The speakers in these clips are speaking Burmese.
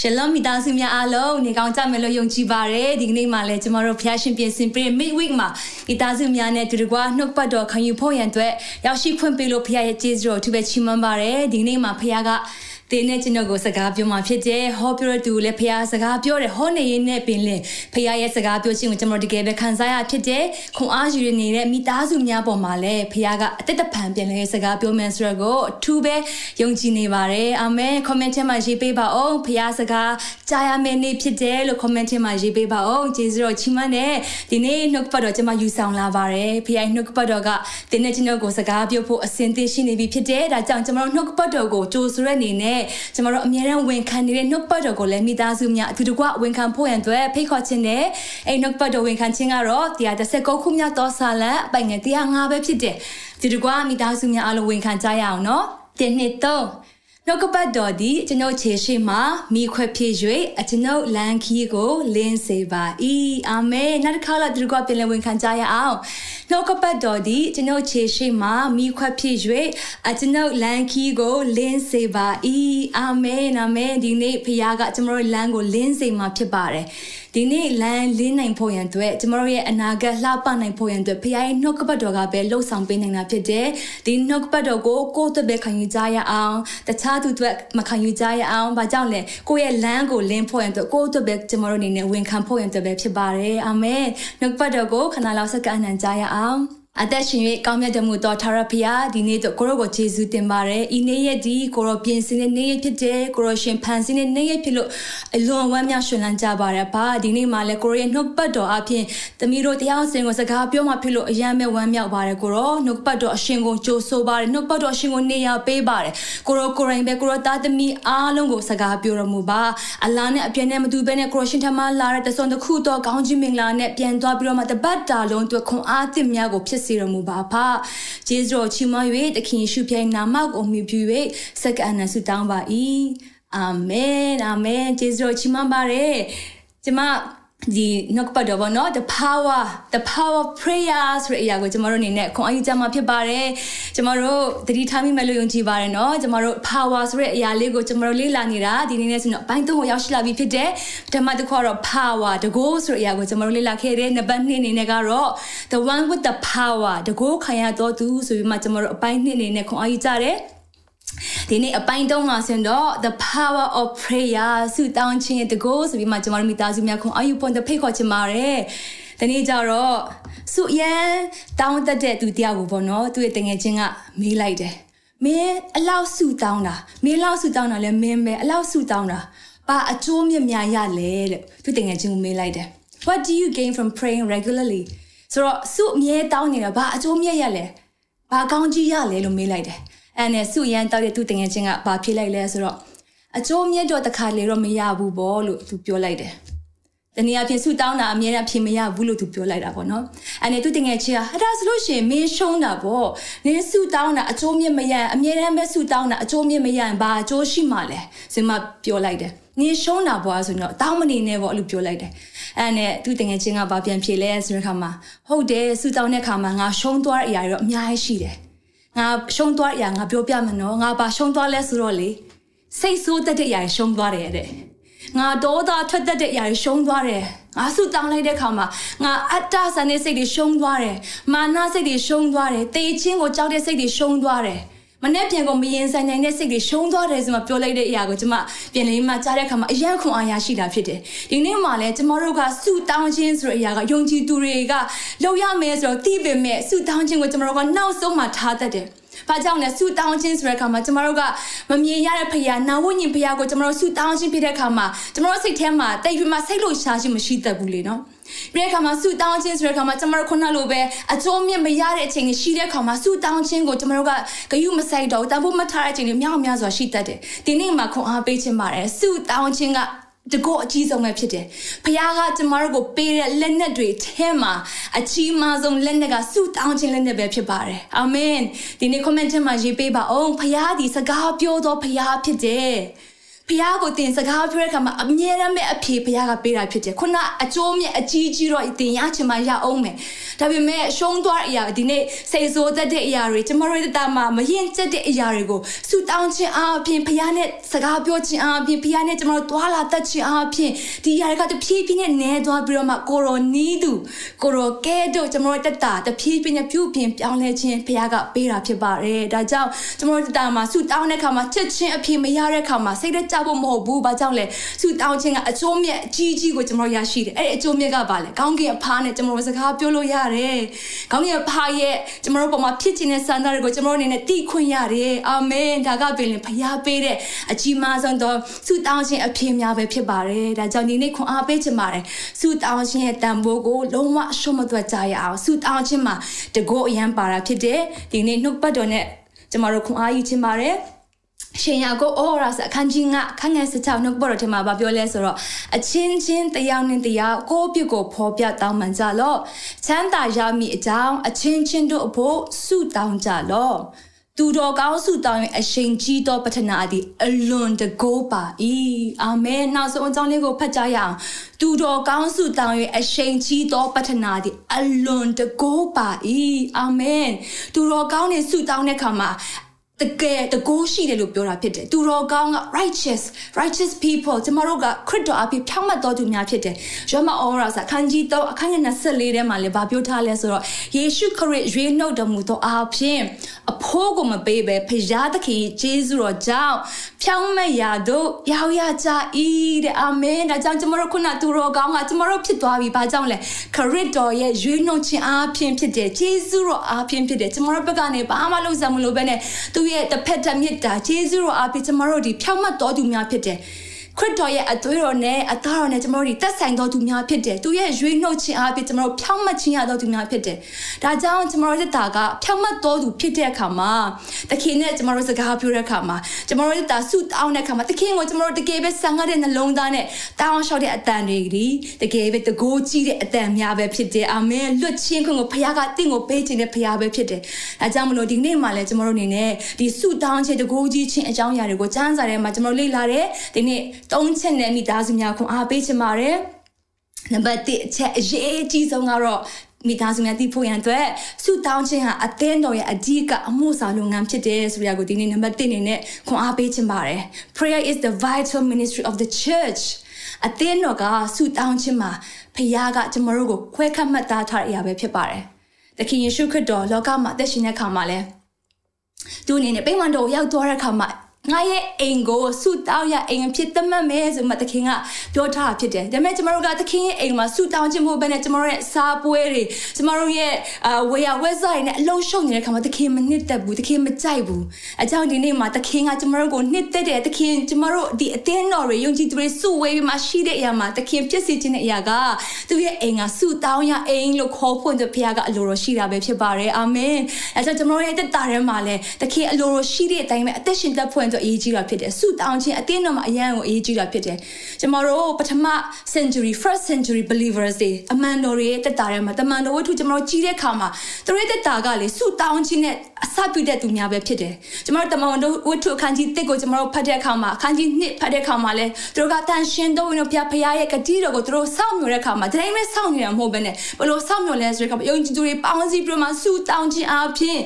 ရှလုံမိသားစုများအားလုံးနေကောင်းကြမယ်လို့ယုံကြည်ပါတယ်ဒီကနေ့မှလည်းကျမတို့ဖျားရှင်ပြင်ဆင်ပေး midweek မှာမိသားစုများနဲ့တူတကွာနှုတ်ပတ်တော်ခံယူဖို့ရန်အတွက်ရောက်ရှိခွင့်ပေးလို့ဖျားရဲ့ကျေးဇူးတော်သူပဲချီးမွမ်းပါတယ်ဒီကနေ့မှဖျားက တင်းနဲ့ကျွန်တော်ကိုစကားပြောမှဖြစ်တယ်ဟောပြောတဲ့သူလည်းဖះစကားပြောတယ်ဟောနေရင်နဲ့ပင်လင်ဖះရဲ့စကားပြောခြင်းကိုကျွန်တော်တကယ်ပဲခံစားရဖြစ်တယ်ခွန်အားယူနေတဲ့မိသားစုများပေါ်မှာလည်းဖះကအသက်တပံပြန်လဲစကားပြောမယ်ဆိုတော့အထူးပဲယုံကြည်နေပါတယ်အာမင် comment ထဲမှာရေးပေးပါအောင်ဖះစကားကြားရမယ့်နေ့ဖြစ်တယ်လို့ comment ထဲမှာရေးပေးပါအောင်ကျေးဇူးတော်ချီးမွမ်းတယ်ဒီနေ့နှုတ်ပတ်တော်ကျွန်မယူဆောင်လာပါတယ်ဖះနှုတ်ပတ်တော်ကတင်းနဲ့ကျွန်တော်ကိုစကားပြောဖို့အစဉ်သင့်ရှိနေပြီဖြစ်တယ်ဒါကြောင့်ကျွန်တော်နှုတ်ပတ်တော်ကိုကြိုးဆိုရတဲ့အနေနဲ့ကျမတို့အမြဲတမ်းဝန်ခံနေတဲ့နှုတ်ပတ်တော်ကိုလည်းမိသားစုများအတူတကွဝန်ခံဖို့ရန်အတွက်ဖိတ်ခေါ်ခြင်းနဲ့အဲ့နှုတ်ပတ်တော်ဝန်ခံခြင်းကတော့139ခုမြောက်သောစာလံအပိုင်ငယ်105ပဲဖြစ်တယ်။ဒီတကွမိသားစုများအားလုံးဝန်ခံကြရအောင်နော်။ဒီနှစ်တော့ နှုတ်ကပတ်တော်သည်ကျွန်ုပ်ခြေရှိမှမိခွက်ဖြစ်၍အကျွန်ုပ်လမ်းခီးကိုလင်းစေပါ၏အာမင်နောက်တစ်ခါလာဒီကပြန်လည်ဝန်ခံကြရအောင်နှုတ်ကပတ်တော်သည်ကျွန်ုပ်ခြေရှိမှမိခွက်ဖြစ်၍အကျွန်ုပ်လမ်းခီးကိုလင်းစေပါ၏အာမင်အာမင်ဒီနေ့ဖခင်ကကျွန်တော်တို့လမ်းကိုလင်းစေမှာဖြစ်ပါတယ် ဒီနေ့လမ်းလင်းနိုင်ဖို့ရန်အတွက်ကျမတို့ရဲ့အနာဂတ်လှပနိုင်ဖို့ရန်အတွက်ဖခင်ရဲ့နှုတ်ကပတ်တော်ကပဲလှုပ်ဆောင်ပေးနိုင်တာဖြစ်တယ်ဒီနှုတ်ကပတ်တော်ကိုကိုယ့်အတွက်ပဲခံယူကြရအောင်တခြားသူအတွက်မခံယူကြရအောင်ဘာကြောင့်လဲကိုယ့်ရဲ့လမ်းကိုလင်းဖို့ရန်အတွက်ကိုယ့်အတွက်ပဲကျမတို့အနေနဲ့ဝန်ခံဖို့ရန်အတွက်ပဲဖြစ်ပါတယ်အာမင်နှုတ်ကပတ်တော်ကိုခဏလောက်စက္ကန့်အနံကြရအောင် အသက်ရှင်၍ကောင်းမြတ်တော်မူသောထာဝရဘုရားဒီနေ့တော့ကိုရောကိုယေရှုတင်ပါတယ်။ဤနေ့ရက်ဒီကိုရောပြင်ဆင်တဲ့နေ့ရက်ဖြစ်တဲ့ကိုရောရှင်ဖန်ဆင်းတဲ့နေ့ရက်ဖြစ်လို့အလွန်ဝမ်းမြောက်ရှင်လန်းကြပါတယ်။ဘာဒီနေ့မှလည်းကိုရောရဲ့နှုတ်ပတ်တော်အပြင်သမီးတို့တရားစင်ကိုစကားပြောမှဖြစ်လို့အယမ်းမဲ့ဝမ်းမြောက်ပါတယ်ကိုရောနှုတ်ပတ်တော်အရှင်ကိုကြိုဆိုပါတယ်နှုတ်ပတ်တော်အရှင်ကိုနေရာပေးပါတယ်ကိုရောကိုရိုင်းပဲကိုရောသားသမီးအားလုံးကိုစကားပြောတော်မူပါအလားနဲ့အပြည့်နဲ့မတူဘဲနဲ့ကိုရောရှင်ထမလာတဲ့တဆွန်တစ်ခုတော့ကောင်းခြင်းမင်္ဂလာနဲ့ပြန်သွားပြီးတော့မှတပတ်တာလုံးအတွက်ခွန်အားသစ်များကိုဖြစ်စေတော်မူပါဖကျေးဇူးတော်ချီးမွမ်း၍တခင်ယေရှုဖျိုင်နာမကိုမြှုပ်၍စက္ကန့်နဲ့ဆုတောင်းပါ၏အာမင်အာမင်ကျေးဇူးတော်ချီးမွမ်းပါရယ်ကျမ ဒီနှုတ်ပတ်တော်ပေါ့နော် the power the power of prayer ဆိုတဲ့အရာကိုကျမတို့အနေနဲ့ခွန်အားယူကြမှာဖြစ်ပါတယ်ကျမတို့သတိထားမိမယ်လို့ယုံကြည်ပါတယ်နော်ကျမတို့ power ဆိုတဲ့အရာလေးကိုကျမတို့လေ့လာနေတာဒီနေ့နဲ့ဆိုတော့ဘိုင်းသုံးကိုရောက်ရှိလာပြီဖြစ်တယ်ပထမတစ်ခုကတော့ power တကိုးဆိုတဲ့အရာကိုကျမတို့လေ့လာခဲ့တဲ့နံပါတ်2အနေနဲ့ကတော့ the one with the power တကိုးခံရတော်သူဆိုပြီးမှကျမတို့အပိုင်း2အနေနဲ့ခွန်အားယူကြတယ် ဒီနေ့အပိုင်းသုံးမှာဆိုတော့ the power of prayer ဆုတောင်းခြင်းရဲ့တကောဆိုပြီးမှကျွန်တော်တို့မိသားစုများခွန်အာယူပွန်တဲ့ဖိတ်ခေါ်ချင်ပါတယ်။ဒီနေ့ကျတော့ဆုရန်တောင်းတတ်တဲ့သူတယောက်ကိုပေါ့နော်သူ့ရဲ့တငယ်ချင်းကမေးလိုက်တယ်။မင်းအလောက်ဆုတောင်းတာမင်းလောက်ဆုတောင်းတာလဲမင်းပဲအလောက်ဆုတောင်းတာဘာအကျိုးမြတ်များရလဲတဲ့သူတငယ်ချင်းကိုမေးလိုက်တယ်။ What do you gain from praying regularly ဆိုတော့ဆုအမြဲတောင်းနေတာဘာအကျိုးမြတ်ရလဲဘာကောင်းကြီးရလဲလို့မေးလိုက်တယ်။ အဲ့နဲ့စုရန်တောက်တဲ့သူတငယ်ချင်းကဘာဖြစ်လိုက်လဲဆိုတော့အကျိုးမြတ်တော့တခါလေတော့မရဘူးပေါ့လို့သူပြောလိုက်တယ်တနည်းအားဖြင့်ဆူတောင်းတာအမြဲတမ်းဖြစ်မရဘူးလို့သူပြောလိုက်တာပေါ့နော်။အဲ့နဲ့သူတငယ်ချင်းကဟာဒါဆိုလို့ရှိရင်မင်းရှုံးတာပေါ့။နင်းဆူတောင်းတာအကျိုးမြတ်မရအမြဲတမ်းပဲဆူတောင်းတာအကျိုးမြတ်မရရင်ဘာအကျိုးရှိမှလဲ။စင်မပြောလိုက်တယ်။နင်းရှုံးတာပေါ့ဆိုတော့တောင်းမနေနဲ့ပေါ့လို့ပြောလိုက်တယ်။အဲ့နဲ့သူတငယ်ချင်းကဘာပြန်ဖြေလဲဆိုတဲ့အခါမှာဟုတ်တယ်ဆူတောင်းတဲ့အခါမှာငါရှုံးသွားတဲ့အရာတွေတော့အများကြီးရှိတယ်။ ငါရှုံးသွားရငါပြောပြမယ်နော်ငါပါရှုံးသွားလဲဆိုတော့လေစိတ်ဆိုးတတ်တဲ့အရာရှုံးသွားတယ်တဲ့ငါဒေါသထွက်တတ်တဲ့အရာရှုံးသွားတယ်ငါဆူတောင်းလိုက်တဲ့ခါမှာငါအတ္တဆန်တဲ့စိတ်တွေရှုံးသွားတယ်မာနစိတ်တွေရှုံးသွားတယ်တေချင်းကိုကြောက်တဲ့စိတ်တွေရှုံးသွားတယ် မနေ့ပြန်ကိုမရင်ဆိုင်နိုင်တဲ့စိတ်တွေရှုံးသွားတယ်ဆိုမှပြောလိုက်တဲ့အရာကိုကျွန်မပြန်လေးမှကြားတဲ့အခါမှာအယံခွန်အားရရှိတာဖြစ်တယ်ဒီနေ့မှလည်းကျွန်တော်တို့ကစုတောင်းခြင်းဆိုတဲ့အရာကယုံကြည်သူတွေကလောက်ရမယ်ဆိုတော့သိပေမဲ့စုတောင်းခြင်းကိုကျွန်တော်တို့ကနောက်ဆုံးမှထားတတ်တယ်။ဘာကြောင့်လဲဆူတောင်းခြင်းဆိုတဲ့အခါမှာကျမတို့ကမမြင်ရတဲ့ဖခင်နာဝိညာဉ်ဖခင်ကိုကျမတို့ဆူတောင်းခြင်းဖြစ်တဲ့အခါမှာကျမတို့စိတ်ထဲမှာတိတ်ပြီးမှစိတ်လို့ရှားခြင်းမရှိတတ်ဘူးလေနော်။ ပြီးတဲ့အခါမှာဆူတောင်းခြင်းဆိုတဲ့အခါမှာကျမတို့ခုနလိုပဲအကျိုးမြင့်မရတဲ့အချိန်တွေရှိတဲ့အခါမှာဆူတောင်းခြင်းကိုကျမတို့ကဂယုမဆိုင်တော့တန်ဖို့မထားတဲ့အချိန်တွေမြောက်များစွာရှိတတ်တယ်ဒီနေ့မှာခွန်အားပေးခြင်းပါတယ်ဆူတောင်းခြင်းကတကောအကြီးဆုံးပဲဖြစ်တယ်။ဖခင်ကကျမတို့ကိုပေးတဲ့လက်နက်တွေထဲမှာအကြီးမားဆုံးလက်နက်ကဆုတောင်းခြင်းလက်နက်ပဲဖြစ်ပါတယ်။အာမင်။ဒီနေ့ comment ထဲမှာရေးပေးပါအောင်။ဖခင်ဒီစကားပြောသောဖခင်ဖြစ်တယ်။ ဖះကိုတင်စကားပြောတဲ့အခါမှာအမြဲတမ်းပဲအဖြေဖះကပေးတာဖြစ်တယ်ခုနအကျိုးမြတ်အကြီးကြီးတော့တင်ရချင်မှရအောင်မယ်ဒါပေမဲ့ရှုံးသွားတဲ့အရာဒီနေ့စိတ်ဆိုးတတ်တဲ့အရာတွေကျမတို့တတမှာမရင်ကျက်တဲ့အရာတွေကိုဆူတောင်းခြင်းအားဖြင့်ဖះနဲ့စကားပြောခြင်းအားဖြင့်ဖះနဲ့ကျမတို့တွာလာတတ်ခြင်းအားဖြင့်ဒီအရာတွေကတဖြည်းဖြည်းနဲ့နဲသွားပြီးတော့မှကိုရောနီးသူကိုရောကဲတို့ကျမတို့တက်တာတဖြည်းဖြည်းနဲ့ပြုပြင်ပြောင်းလဲခြင်းဖះကပေးတာဖြစ်ပါတယ်ဒါကြောင့်ကျမတို့တတမှာဆူတောင်းတဲ့အခါမှာချက်ချင်းအဖြေမရတဲ့အခါမှာစိတ်သက်ကြဖို့မဟုတ်ဘူး။ဘာကြောင့်လဲ။ဆူတောင်းခြင်းကအကျိုးမြတ်အကြီးကြီးကိုကျွန်တော်ရရှိတယ်။အဲ့ဒီအကျိုးမြတ်ကဘာလဲ။ကောင်းကင်အဖားနဲ့ကျွန်တော်စကားပြောလို့ရတယ်။ကောင်းကင်အဖားရဲ့ကျွန်တော်တို့ပေါ်မှာဖြစ်ခြင်းတဲ့စံသားတွေကိုကျွန်တော်အနေနဲ့သိခွင့်ရတယ်။အာမင်။ဒါကပင်ဖရားပေးတဲ့အကြီးမားဆုံးသောဆူတောင်းခြင်းအဖြစ်များပဲဖြစ်ပါတယ်။ဒါကြောင့်ဒီနေ့ခွန်အားပေးခြင်းပါတယ်။ဆူတောင်းခြင်းရဲ့တန်ဖိုးကိုလုံးဝရှုံးမသွက်ကြရအောင်။ဆူတောင်းခြင်းမှာတကောအရန်ပါတာဖြစ်တယ်။ဒီနေ့နှုတ်ပတ်တော်နဲ့ကျွန်တော်တို့ခွန်အားယူခြင်းပါတယ်။ ရှင်ယာကိုအော်ရာစအခန်းကြီးငါခန်းငယ်စချောင်းနှုတ်ပေါ်တော်ထဲမှာဗာပြောလဲဆိုတော့အချင်းချင်းတယောက်နဲ့တယောက်ကိုပြုတ်ကိုဖော်ပြတောင်းပန်ကြလော့ချမ်းသာရမည်အကြောင်းအချင်းချင်းတို့အဖို့ဆုတောင်းကြလော့သူတော်ကောင်းစုတောင်းရင်အရှိန်ကြီးသောပထနာသည်အလွန်တကိုးပါ၏အာမင်နောက်ဆုံးအကြောင်းလေးကိုဖတ်ကြရအောင်သူတော်ကောင်းစုတောင်းရင်အရှိန်ကြီးသောပထနာသည်အလွန်တကိုးပါ၏အာမင်သူတော်ကောင်းနေစုတောင်းတဲ့အခါမှာ တကယ်တကိုးရှိတယ်လို့ပြောတာဖြစ်တယ်သူတော်ကောင်းက righteous righteous people ကျမတို့ကခရစ်တော်အဖြစ်ဖြောင့်မတ်တော်သူများဖြစ်တယ်ယောမအောရာစာခန်းကြီးတော့အခန်းငယ်24ထဲမှာလည်းဗာပြောထားလဲဆိုတော့ယေရှုခရစ်ရွေးနှုတ်တော်မူသောအားဖြင့်အဖိုးကိုမပေးပဲဖရာသခင်ယေရှုတော်ကြောင့်ဖြောင့်မတ်ရာတို့ရောက်ရကြ၏တဲ့အာမင်ဒါကြောင့်ကျမတို့ခုနသူတော်ကောင်းကကျမတို့ဖြစ်သွားပြီဘာကြောင့်လဲခရစ်တော်ရဲ့ရွေးနှုတ်ခြင်းအားဖြင့်ဖြစ်တယ်ယေရှုတော်အားဖြင့်ဖြစ်တယ်ကျမတို့ဘက်ကနေဘာမှလုပ်စမလို့ပဲနဲ့သူရဲ့တစ်ဖက်တစ်မြစ်တာယေရှုတော်အားဖြင့်ကျမတို့ဒီဖြောင့်မတ်တော်သူများဖြစ်တယ် ခရစ်တော်ရဲ့အသွေးတော်နဲ့အသားတော်နဲ့ကျွန်တော်တို့တက်ဆိုင်တော်သူများဖြစ်တယ်။သူရဲ့ရွေးနှုတ်ခြင်းအားဖြင့်ကျွန်တော်တို့ဖြောင့်မတ်ခြင်းရတော်သူများဖြစ်တယ်။ဒါကြောင့်ကျွန်တော်တို့တာကဖြောင့်မတ်တော်သူဖြစ်တဲ့အခါမှာတခင်နဲ့ကျွန်တော်တို့စကားပြောတဲ့အခါမှာကျွန်တော်တို့တာဆုတောင်းတဲ့အခါမှာတခင်ကိုကျွန်တော်တို့တကယ်ပဲဆံရတဲ့နှလုံးသားနဲ့တောင်းလျှောက်တဲ့အတန်တွေဒီတကယ်ပဲတကိုးကြီးတဲ့အတန်များပဲဖြစ်တယ်။အာမင်။လွတ်ချင်းခွင့်ကိုဖခင်ကတင့်ကိုပေးခြင်းနဲ့ဖခင်ပဲဖြစ်တယ်။ဒါကြောင့်မလို့ဒီနေ့မှလည်းကျွန်တော်တို့အနေနဲ့ဒီဆုတောင်းခြင်းတကိုးကြီးခြင်းအကြောင်းအရာတွေကိုစမ်းစာထဲမှာကျွန်တော်လေ့လာတယ်။ဒီနေ့သုံးချက်နဲ့မိသားစုများခွန်အားပေးချင်ပါတယ်နံပါတ်1အချက်အရေးကြီးဆုံးကတော့မိသားစုများတည်ဖို့ရန်အတွက်ဆုတောင်းခြင်းဟာအသင်းတော်ရဲ့အဓိကအမှုဆောင်လုပ်ငန်းဖြစ်တယ်ဆိုရကိုဒီနေ့နံပါတ်1အနေနဲ့ခွန်အားပေးချင်ပါတယ် Prayer is the vital ministry of the church အသင်းတော်ကဆုတောင်းခြင်းမှာဖခင်ကကျမတို့ကိုခွဲခတ်မှတ်သားထားတဲ့အရာပဲဖြစ်ပါတယ်။သခင်ယေရှုခရစ်တော်လောကမှာအသက်ရှင်တဲ့အခါမှာလဲသူအနေနဲ့ပိမှန်တော်ရောက်သွားတဲ့အခါမှာ ငါရဲ့အိမ်ကိုဆူတောင်းရအိမ်ဖြစ်သတ်မှတ်မယ်ဆိုမှသခင်ကပြောထားတာဖြစ်တယ်ဒါပေမဲ့ကျမတို့ကသခင်ရဲ့အိမ်မှာဆူတောင်းခြင်းမဟုတ်ဘဲနဲ့ကျမတို့ရဲ့စားပွဲတွေကျမတို့ရဲ့အာဝေယဝက်ဆိုင်နဲ့အလုံးရှုံနေတဲ့ခါမှာသခင်မနှစ်သက်ဘူးသခင်မကြိုက်ဘူးအကြောင်းဒီနေ့မှာသခင်ကကျမတို့ကိုနှစ်သက်တယ်သခင်ကျမတို့ဒီအသင်းတော်တွေယုံကြည်သူတွေစုဝေးပြီးမှရှိတဲ့အရာမှာသခင်ဖြစ်စေခြင်းတဲ့အရာကသူရဲ့အိမ်ကဆူတောင်းရအိမ်လို့ခေါ်ဖွင့်တဲ့ဘုရားကအလိုတော်ရှိတာပဲဖြစ်ပါတယ်အာမင်အဲကြောင့်ကျမတို့ရဲ့တက်တာထဲမှာလည်းသခင်အလိုတော်ရှိတဲ့အတိုင်းပဲအသက်ရှင်သက်ဖွင့်ဆိုအရေးကြီးတာဖြစ်တယ်ဆုတောင်းခြင်းအတင်းတော်မှာအရန်ကိုအရေးကြီးတာဖြစ်တယ်ကျမတို့ပထမ century first century believers တွေအမှန်တော်ရဲ့တက်တာထဲမှာတမန်တော်ဝတ္ထုကျမတို့ကြီးတဲ့ခါမှာသူတို့တက်တာကလေဆုတောင်းခြင်းနဲ့အစပြုတဲ့သူများပဲဖြစ်တယ်ကျမတို့တမန်တော်ဝတ္ထုအခန်းကြီး1ကိုကျမတို့ဖတ်တဲ့အခါမှာအခန်းကြီး2ဖတ်တဲ့အခါမှာလဲသူတို့ကတန်ရှင်တော်ဝင်တို့ဘုရားဖရားရဲ့ဂတိတော်ကိုသူတို့စောင့်မျှော်တဲ့အခါမှာတိုင်းမဲ့စောင့်နေတာမဟုတ်ဘဲနဲ့ဘလို့စောင့်မျှော်လဲဆိုတဲ့အခါမှာယုံကြည်သူတွေပေါင်းစည်းပြီးမှဆုတောင်းခြင်းအပြင်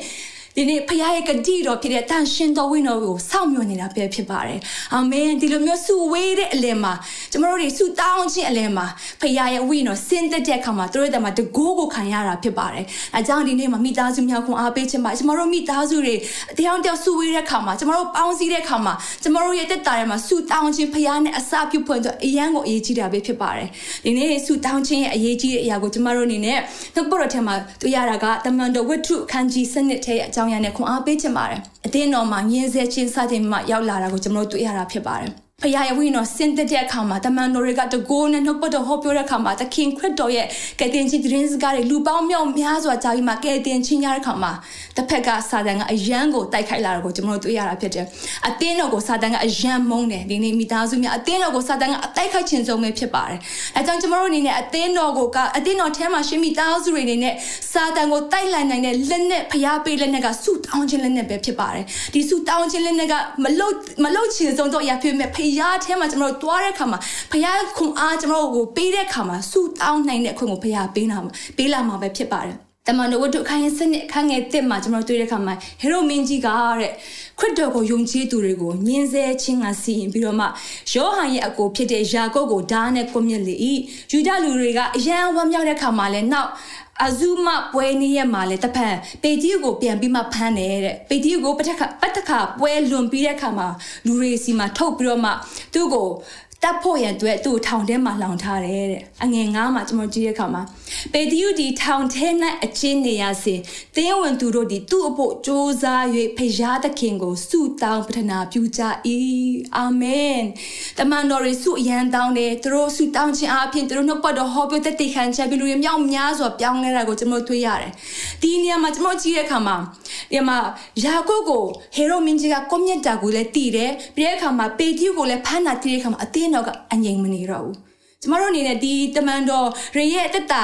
ဒီနေ့ဖခင်ရဲ့ဂတိတော်ဖြစ်တဲ့တန်ရှင်တော်ဝိညာဉ်ကိုစောင့်မျှော်နေတာပဲဖြစ်ပါတယ်။အာမင်ဒီလိုမျိုးဆုဝေးတဲ့အလယ်မှာကျမတို့တွေဆုတောင်းခြင်းအလယ်မှာဖခင်ရဲ့ဝိညာဉ်တော်ဆင်းသက်တဲ့အခါမှာတို့ရဲ့တမတကိုးကိုခံရတာဖြစ်ပါတယ်။အဲကြောင့်ဒီနေ့မှာမိသားစုများခွန်အားပေးခြင်းပါကျမတို့မိသားစုတွေတရားတယောက်ဆုဝေးတဲ့အခါမှာကျမတို့ပေါင်းစည်းတဲ့အခါမှာကျမတို့ရဲ့တက်တာထဲမှာဆုတောင်းခြင်းဖခင်နဲ့အစာပြုဖွင့်တော့အရန်ကိုအရေးကြီးတာပဲဖြစ်ပါတယ်။ဒီနေ့ဆုတောင်းခြင်းရဲ့အရေးကြီးတဲ့အရာကိုကျမတို့အနေနဲ့နှုတ်ပေါ်တော်ထဲမှာတွေ့ရတာကတမန်တော်ဝတ္ထုအခန်းကြီးစနစ်ထဲအကြောင်းအရာနဲ့ခွန်အားပေးချင်ပါတယ်အသင်းတော်မှာညင်းဆဲချင်းစတင်မှရောက်လာတာကိုကျွန်တော်တို့တွေ့ရတာဖြစ်ပါတယ် ဖခင်ရဲ့ဝိညာဉ်တော်ဆင်းသက်တဲ့အခါမှာတမန်တော်တွေကတကိုးနဲ့နှုတ်ပတ်တော်ဟောပြောတဲ့အခါမှာသခင်ခရစ်တော်ရဲ့ကယ်တင်ခြင်းသတင်းစကားတွေလူပေါင်းမြောက်များစွာကြားပြီးမှကယ်တင်ခြင်းရတဲ့အခါမှာတစ်ဖက်ကစာတန်ကအယံကိုတိုက်ခိုက်လာတာကိုကျွန်တော်တို့တွေ့ရတာဖြစ်တယ်။အသင်းတော်ကိုစာတန်ကအယံမုန်းတယ်ဒီနေ့မိသားစုများအသင်းတော်ကိုစာတန်ကအတိုက်ခိုက်ခြင်းဆုံးပဲဖြစ်ပါတယ်။အဲကြောင့်ကျွန်တော်တို့အနေနဲ့အသင်းတော်ကိုကအသင်းတော်ထဲမှာရှင်မိသားစုတွေအနေနဲ့စာတန်ကိုတိုက်လိုက်နိုင်တဲ့လက်နဲ့ဖျားပေးလက်နဲ့ကဆုတောင်းခြင်းလက်နဲ့ပဲဖြစ်ပါတယ်။ဒီဆုတောင်းခြင်းလက်နဲ့ကမလုတ်မလုတ်ခြင်းဆုံးတော့ရဖြစ်မဲ့ဖျားထဲမှာကျွန်တော်တို့တွားတဲ့အခါမှာဖျားခွန်အားကျွန်တော်တို့ကိုပေးတဲ့အခါမှာဆုတောင်းနိုင်တဲ့ခွင့်ကိုဖျားပေးလာပေးလာမှာပဲဖြစ်ပါတယ်။ တမန်တော်ဝတ္ထုခိုင်းစနစ်ခန်းငယ်တစ်မှာကျွန်တော်တွေ့တဲ့အခါမှာဟေရိုမင်းကြီးကတဲ့ခရစ်တော်ကိုယုံကြည်သူတွေကိုညင်ဆဲခြင်းကစီရင်ပြီးတော့မှယောဟန်ရဲ့အကိုဖြစ်တဲ့ယာကုပ်ကိုဓာတ်နဲ့ကွမြစ်လေ၏ယူဒလူတွေကအယံဝမ်းမြောက်တဲ့အခါမှာလဲနောက်အဇူမပွဲနေရမှာလဲတဖန်ပေတီကိုပြန်ပြီးမှဖမ်းတယ်တဲ့ပေတီကိုပထခပတ္တခပွဲလွန်ပြီးတဲ့အခါမှာလူတွေစီမှာထုတ်ပြီးတော့မှသူ့ကို တပ်ဖို့ရန်အတွက်သူ့ထောင်ထဲမှာလောင်ထားတယ်တဲ့အငယ်ငါးမှာကျွန်တော်ကြည့်တဲ့အခါမှာပေတျုဒီထောင်ထဲ၌အချင်းနေရစဉ်တင်းဝင်သူတို့ဒီသူ့အဖို့စ조사၍ဖရားသခင်ကိုဆုတောင်းပတနာပြုကြ၏အာမင်တမန်တော်တွေဆုအရန်တောင်းတယ်သူတို့ဆုတောင်းခြင်းအပြင်သူတို့နှုတ်ပတ်တော်ဟောပြောတဲ့တိခံချက်ပြီးလူတွေမြောက်များစွာပြောင်းလဲတာကိုကျွန်တော်တွေ့ရတယ်ဒီနေရာမှာကျွန်တော်ကြည့်တဲ့အခါမှာ ဒီမှာယာကုပ်ကိုဟေရိုမင်းကြီးကကွန်မြတ်တာကိုလည်းတည်တယ်ပြီးတဲ့အခါမှာပေတျုကိုလည်းဖမ်းတာတည်တဲ့အခါမှာအသင်းတော်ကအငြိမ်မနေတော့ဘူး ကျမတို့အနေနဲ့ဒီတမန်တော်ရရဲ့တက်တာ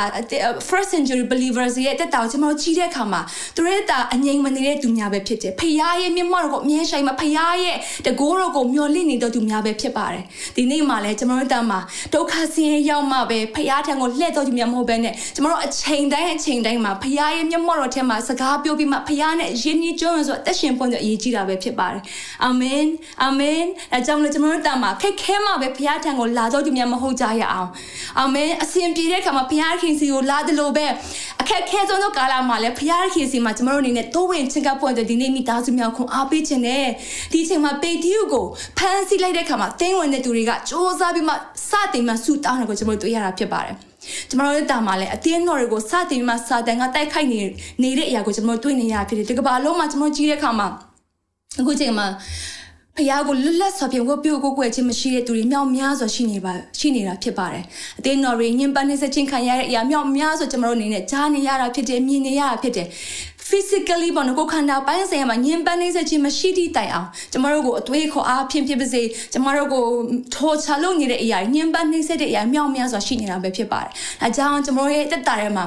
first century believers ရဲ့တက်တာကိုကျမတို့ကြည့်တဲ့အခါမှာသူတို့တာအငြိမ်မနေတဲ့သူများပဲဖြစ်တယ်ဖခင်ရဲ့မျက်မှောက်ကိုအမြဲရှိုင်မှာဖခင်ရဲ့တကိုးတော်ကိုမျှော်လင့်နေတဲ့သူများပဲဖြစ်ပါတယ်ဒီနေ့မှလည်းကျမတို့တာမှာဒုက္ခဆင်းရဲရောက်မှပဲဖခင်ထံကိုလှည့်တော့သူများမဟုတ်ဘဲနဲ့ကျမတို့အချိန်တိုင်းအချိန်တိုင်းမှာဖခင်ရဲ့မျက်မှောက်တော်ထဲမှာစကားပြောပြီးမှဖခင်နဲ့ယဉ်ကျေးကျွမ်းဆိုအသက်ရှင်ပွင့်တဲ့အရေးကြီးတာပဲဖြစ်ပါတယ်အာမင်အာမင်အဲကြောင့်လည်းကျမတို့တာမှာခက်ခဲမှပဲဖခင်ထံကိုလာတော့သူများမဟုတ်ကြရအောင်အာမင်အစဉ်ပြေတဲ့အခါမှာဘုရားခင်စီကိုလာတယ်လို့ပဲအခက်ခဲဆုံးသောကာလမှာလည်းဘုရားခင်စီမှာကျမတို့အနေနဲ့တိုးဝင်ချင်းကပွင့်တဲ့ဒီနေ့မိသားစုများခွန်အားပေးခြင်းနဲ့ဒီအချိန်မှာပေတီယုကိုဖမ်းဆီးလိုက်တဲ့အခါမှာတင်းဝင်တဲ့သူတွေကစ조사ပြီးမှစတင်မှဆူတောင်းတယ်ကိုကျမတို့တွေ့ရတာဖြစ်ပါတယ်ကျမတို့ရဲ့တာမှာလည်းအတင်းတော်တွေကိုစတင်ပြီးမှစာတန်ကတိုက်ခိုက်နေနေတဲ့အရာကိုကျမတို့တွေ့နေရဖြစ်တယ်ဒီကမ္ဘာလုံးမှာကျမတို့ကြီးတဲ့အခါမှာအခုချိန်မှာ ဖះကိုလွတ်လပ်စွာဖြင့်ဝတ်ပြုကိုကိုွယ်ခြင်းမရှိတဲ့သူတွေမြောက်များစွာရှိနေပါရှိနေတာဖြစ်ပါတယ်။အသေးတော်တွေညင်ပန်းနေစချင်းခံရတဲ့အရာမြောက်များစွာကျွန်တော်တို့အနေနဲ့ကြားနေရတာဖြစ်တယ်မြင်နေရတာဖြစ်တယ် physically ပေါ့နော်ကိုခန္ဓာပိုင်းဆိုင်ရာမှာညင်ပန်းနေစခြင်းမရှိသည့်တိုင်အောင်ကျမတို့ကိုအသွေးခေါ်အားဖြင့်ဖြစ်ပါစေကျမတို့ကိုထောချလုပ်နေတဲ့အရာညင်ပန်းနေစတဲ့အရာမြောက်များစွာရှိနေတာပဲဖြစ်ပါတယ်။အဲကြောင့်ကျမတို့ရဲ့တက်တာထဲမှာ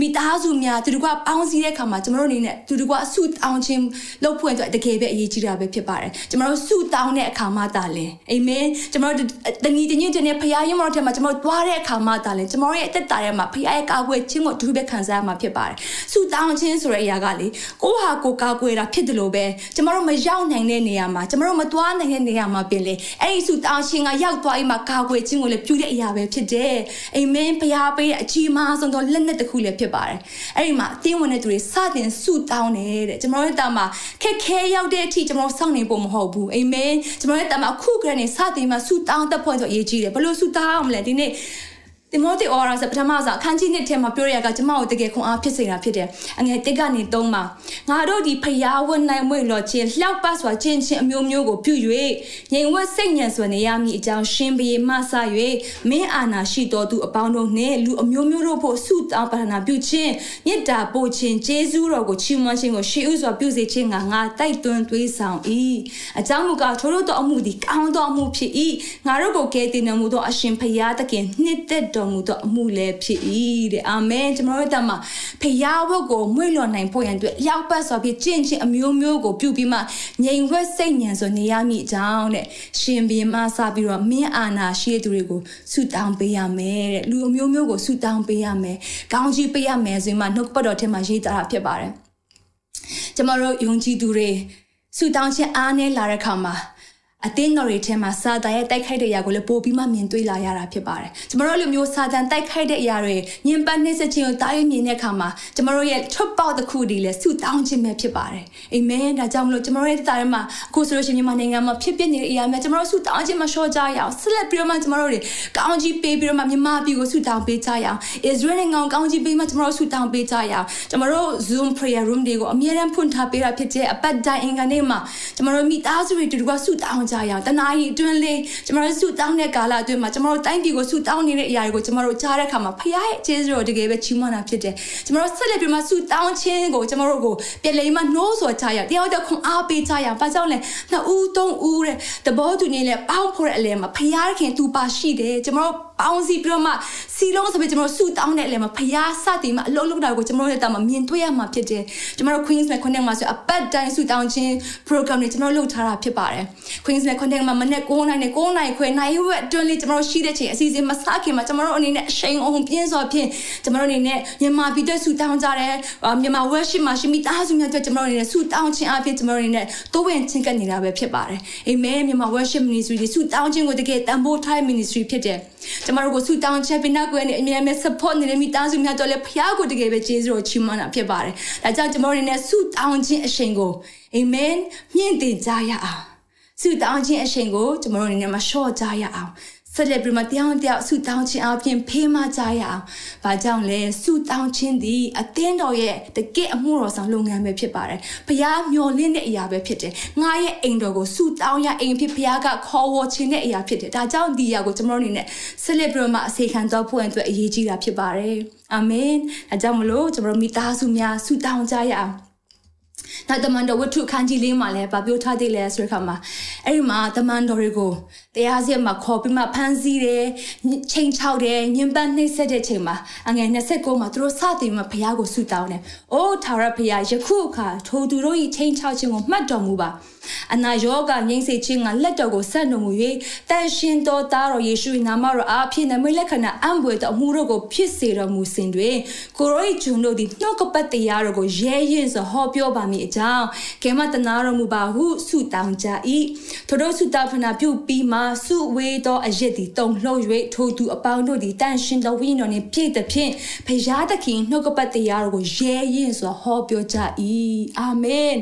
မိသားစုများသူတို့ကပေါင်းစည်းတဲ့အခါမှာကျမတို့အနေနဲ့သူတို့ကအဆုတောင်းခြင်းလုပ်ဖွင့်အတွက်တကယ်ပဲအရေးကြီးတာပဲဖြစ်ပါတယ်။ကျမတို့ဆုတောင်းတဲ့အခါမှသာလဲအာမင်ကျမတို့တညီတညွတ်တဲ့ဖခင်ရုံးမတော်ထဲမှာကျမတို့သွားတဲ့အခါမှသာလဲကျမတို့ရဲ့တက်တာထဲမှာဖခင်ရဲ့ကာကွယ်ခြင်းကိုအထူးပဲခံစားရမှာဖြစ်ပါတယ်။ဆုတောင်းခြင်းဆိုတဲ့အရာကလေကိုဟာကိုကာကွယ်တာဖြစ်တယ်လို့ပဲကျမတို့မရောက်နိုင်တဲ့နေရာမှာကျမတို့မသွားနိုင်တဲ့နေရာမှာပြင်လေအဲ့ဒီဆုတောင်းခြင်းကရောက်သွားပြီးမှကာကွယ်ခြင်းကိုလည်းပြုတဲ့အရာပဲဖြစ်တယ်အာမင်ဖခင်ပေးတဲ့အကြီးမားဆုံးသောလက်နက်တစ်ခုလည်းဖြစ်ပါတယ်အဲ့ဒီမှာအတင်းဝင်တဲ့သူတွေစတင်ဆုတောင်းတယ်တဲ့ကျမတို့ရဲ့တာမှာခက်ခဲရောက်တဲ့အထိကျမတို့စောင့်နေဖို့မဟုတ်ဘူးအာမင်ကျမတို့ရဲ့တာမှာအခုကတည်းကစတင်မှဆုတောင်းတတ်ဖို့ဆိုအရေးကြီးတယ်ဘလို့ဆုတောင်းအောင်လဲဒီနေ့ တိမောသေဩရာဆိုပထမဆုံးအခန်းကြီးနှစ်ထဲမှာပြောရတာကကျမတို့တကယ်ခွန်အားဖြစ်စေတာဖြစ်တယ်။အငယ်တစ်ကနေသုံးမှာငါတို့ဒီဖျားဝတ်နိုင်မွေလော်ခြင်းလျှောက်ပတ်စွာခြင်းချင်းအမျိုးမျိုးကိုပြု၍ငြိမ်ဝတ်စိတ်ညံစွာနေရမည်အကြောင်းရှင်ဘီမဆ၍မင်းအာနာရှိတော်သူအပေါင်းတို့နှင့်လူအမျိုးမျိုးတို့ဖို့ဆုတောင်းပတနာပြုခြင်းမေတ္တာပို့ခြင်းကျေးဇူးတော်ကိုချီးမွမ်းခြင်းကိုရှေးဥစွာပြုစေခြင်းငါငါတိုက်တွန်းသွေးဆောင်၏အကြောင်းမူကားထိုတို့သောအမှုသည်ကောင်းသောအမှုဖြစ်၏ငါတို့ကိုကယ်တင်တော်မူသောအရှင်ဖျားသခင်နှစ်သက်တော်မူသောအမှုလည်းဖြစ်၏တဲ့အာမင်ကျွန်တော်တို့တမဖယားဝတ်ကိုမွေ့လျော်နိုင်ဖို့ရန်အတွက်ရောက်ပတ်စွာဖြင့်ကျင့်ချင်းအမျိုးမျိုးကိုပြုပြီးမှငြိမ်ဝှက်စိတ်ညံဆိုနေရမည်အကြောင်းတဲ့ရှင်ဘီမစပြီးတော့မင်းအာနာရှိတဲ့သူတွေကိုဆုတောင်းပေးရမယ်တဲ့လူအမျိုးမျိုးကိုဆုတောင်းပေးရမယ်ကောင်းချီးပေးရမယ်ဆိုရင်မှနှုတ်ပတ်တော်ထဲမှာရေးသားတာဖြစ်ပါတယ်ကျွန်တော်တို့ယုံကြည်သူတွေဆုတောင်းခြင်းအားနည်းလာတဲ့အခါမှာ အသင်းတော်တွေထဲမှာစာတန်ရဲ့တိုက်ခိုက်တဲ့အရာကိုလည်းပိုပြီးမှမြင်တွေ့လာရတာဖြစ်ပါတယ်။ကျမတို့လိုမျိုးစာတန်တိုက်ခိုက်တဲ့အရာတွေညင်ပတ်နှိမ့်ဆက်ခြင်းကိုတားရမြင်တဲ့အခါမှာကျမတို့ရဲ့ထွက်ပေါက်တစ်ခုတည်းလဲဆုတောင်းခြင်းပဲဖြစ်ပါတယ်။အာမင်။ဒါကြောင့်မလို့ကျမတို့ရဲ့တာထဲမှာအခုဆိုလို့ရှိရင်မြန်မာနိုင်ငံမှာဖြစ်ပျက်နေတဲ့အရာများကျမတို့ဆုတောင်းခြင်းမလျှော့ကြရအောင်ဆက်လက်ပြီးတော့မှကျမတို့တွေကောင်းကြီးပေးပြီးတော့မှမြန်မာပြည်ကိုဆုတောင်းပေးကြရအောင်။ Israel နိုင်ငံကိုကောင်းကြီးပေးမှကျမတို့ဆုတောင်းပေးကြရအောင်။ကျမတို့ Zoom prayer room တွေကိုအမြဲတမ်းဖွင့်ထားပေးတာဖြစ်တဲ့အပတ်တိုင်းအင်္ဂါနေ့မှာကျမတို့မိသားစုတွေတူတူကဆုတောင်းကြရအောင်တနာရီအတွင်းလေးကျမတို့ဆုတောင်းတဲ့ကာလအတွင်းမှာကျမတို့တိုင်းပြည်ကိုဆုတောင်းနေတဲ့အရာတွေကိုကျမတို့ကြားတဲ့အခါမှာဖခင်ရဲ့ကျေးဇူးတော်တကယ်ပဲချီးမွမ်းတာဖြစ်တယ်ကျမတို့ဆက်လက်ပြီးမှဆုတောင်းခြင်းကိုကျမတို့ကိုပြည်လိမ်မှနှိုးဆော်ကြရအောင်တယောက်တစ်ခွန်အားပေးကြရအောင်ဘာကြောင့်လဲနှစ်ဦးသုံးဦးတဲ့တဘောသူနေလဲပေါင်းဖို့တဲ့အလဲမှာဖခင်သူပါရှိတယ်ကျမတို့ပေါင်းစီပြီးတော့မှစီလုံးဆိုပြီးကျွန်တော်ဆူတောင်းတဲ့အလဲမှာဖျားစတင်မှာအလုံးလုံးတာကိုကျွန်တော်တို့တာမှာမြင်တွေ့ရမှာဖြစ်တယ်ကျွန်တော်တို့ Queens နဲ့ Connect မှာဆိုအပတ်တိုင်းဆူတောင်းခြင်း program တွေကျွန်တော်လုပ်ထားတာဖြစ်ပါတယ် Queens နဲ့ Connect မှာမနေ့9နိုင်နဲ့9နိုင်ခွဲနိုင်ဝက်အတွင်းလေးကျွန်တော်တို့ရှိတဲ့ချိန်အစီအစဉ်မစခင်မှာကျွန်တော်တို့အနေနဲ့အရှိန်အောင်ပြင်းစွာဖြင့်ကျွန်တော်တို့အနေနဲ့မြန်မာပြည်သက်ဆူတောင်းကြတယ်မြန်မာ worship မှာရှိမိသားစုများအတွက်ကျွန်တော်တို့အနေနဲ့ဆူတောင်းခြင်းအဖြစ်ကျွန်တော်တို့အနေနဲ့တိုးဝင်ချင်းကပ်နေတာပဲဖြစ်ပါတယ်အာမင်မြန်မာ worship ministry တွေဆူတောင်းခြင်းကိုတကယ်တန်ဖိုးထား ministry ဖြစ်တယ်ကျွန်တော်တို့ကိုဆူတောင်းချက်ပြီးနောက်ကိုလည်းအမြဲတမ်း support နေတဲ့မိသားစုများတော့လည်းဖခင်ကိုတကယ်ပဲကျေးဇူးတော်ချီးမွမ်းတာဖြစ်ပါတယ်။ဒါကြောင့်ကျွန်တော်တို့နဲ့ဆူတောင်းခြင်းအရှင်ကိုအာမင်မြင့်တင်ကြရအောင်။ဆူတောင်းခြင်းအရှင်ကိုကျွန်တော်တို့နဲ့မလျှော့ကြရအောင်။ ဆက်လက်ပြီးမှတရားတရားဆုတောင်းခြင်းအပြင်ဖေးမကြရအောင်။ဘာကြောင့်လဲဆုတောင်းခြင်းသည်အသင်းတော်ရဲ့တကယ့်အမှုတော်ဆောင်လုပ်ငန်းပဲဖြစ်ပါတယ်။ဘုရားမျှော်လင့်တဲ့အရာပဲဖြစ်တယ်။ငါရဲ့အိမ်တော်ကိုဆုတောင်းရအိမ်ဖြစ်ဘုရားကခေါ်ဝေါ်ခြင်းတဲ့အရာဖြစ်တယ်။ဒါကြောင့်ဒီအရာကိုကျွန်တော်တို့အနေနဲ့ဆက်လက်ပြီးမှအစေခံတော်ဖို့အတွက်အရေးကြီးတာဖြစ်ပါတယ်။အာမင်။ဒါကြောင့်မလို့ကျွန်တော်မိသားစုများဆုတောင်းကြရအောင်။ နောက်တမန်တော်ဝတ္ထုခန်းကြီးလေးမှာလည်းဗာပြောထားသေးလဲဆိုတဲ့အခါမှာအဲ့ဒီမှာတမန်တော်တွေကိုတရားစီမှာခေါ်ပြီးမှဖမ်းဆီးတယ်ချိန်ချောက်တယ်ညှဉ်းပန်းနှိပ်စက်တဲ့ချိန်မှာအငယ်29မှာသူတို့စတင်မှဘုရားကိုဆုတောင်းတယ်။အိုးထာဝရဘုရားယခုအခါထိုသူတို့၏ချိန်ချောက်ခြင်းကိုမှတ်တော်မူပါ။အနာယောဂငြိမ့်စေခြင်းကလက်တော်ကိုဆက်တော်မူ၍တန်ရှင်တော်သားတော်ယေရှု၏နာမတော်အားဖြင့်နမွေလက္ခဏာအံပွေတော်အမှုတို့ကိုဖြစ်စေတော်မူစဉ်တွင်ကိုရော၏ဂျုံတို့သည်နှုတ်ကပတ်တရားတော်ကိုရဲရင်စွာဟောပြောပါမည်အကြောင်းကဲမတနာတော်မူပါဟုဆုတောင်းကြ၏ထိုတို့ဆုတောင်းဖနာပြုပြီးမှဆုဝေသောအရစ်သည်တုံလှုပ်၍ထိုသူအပေါင်းတို့သည်တန်ရှင်တော်ဝိညာဉ်တော်နှင့်ပြည့်သဖြင့်ဖရာသခင်နှုတ်ကပတ်တရားတော်ကိုရဲရင်စွာဟောပြောကြ၏အာမင်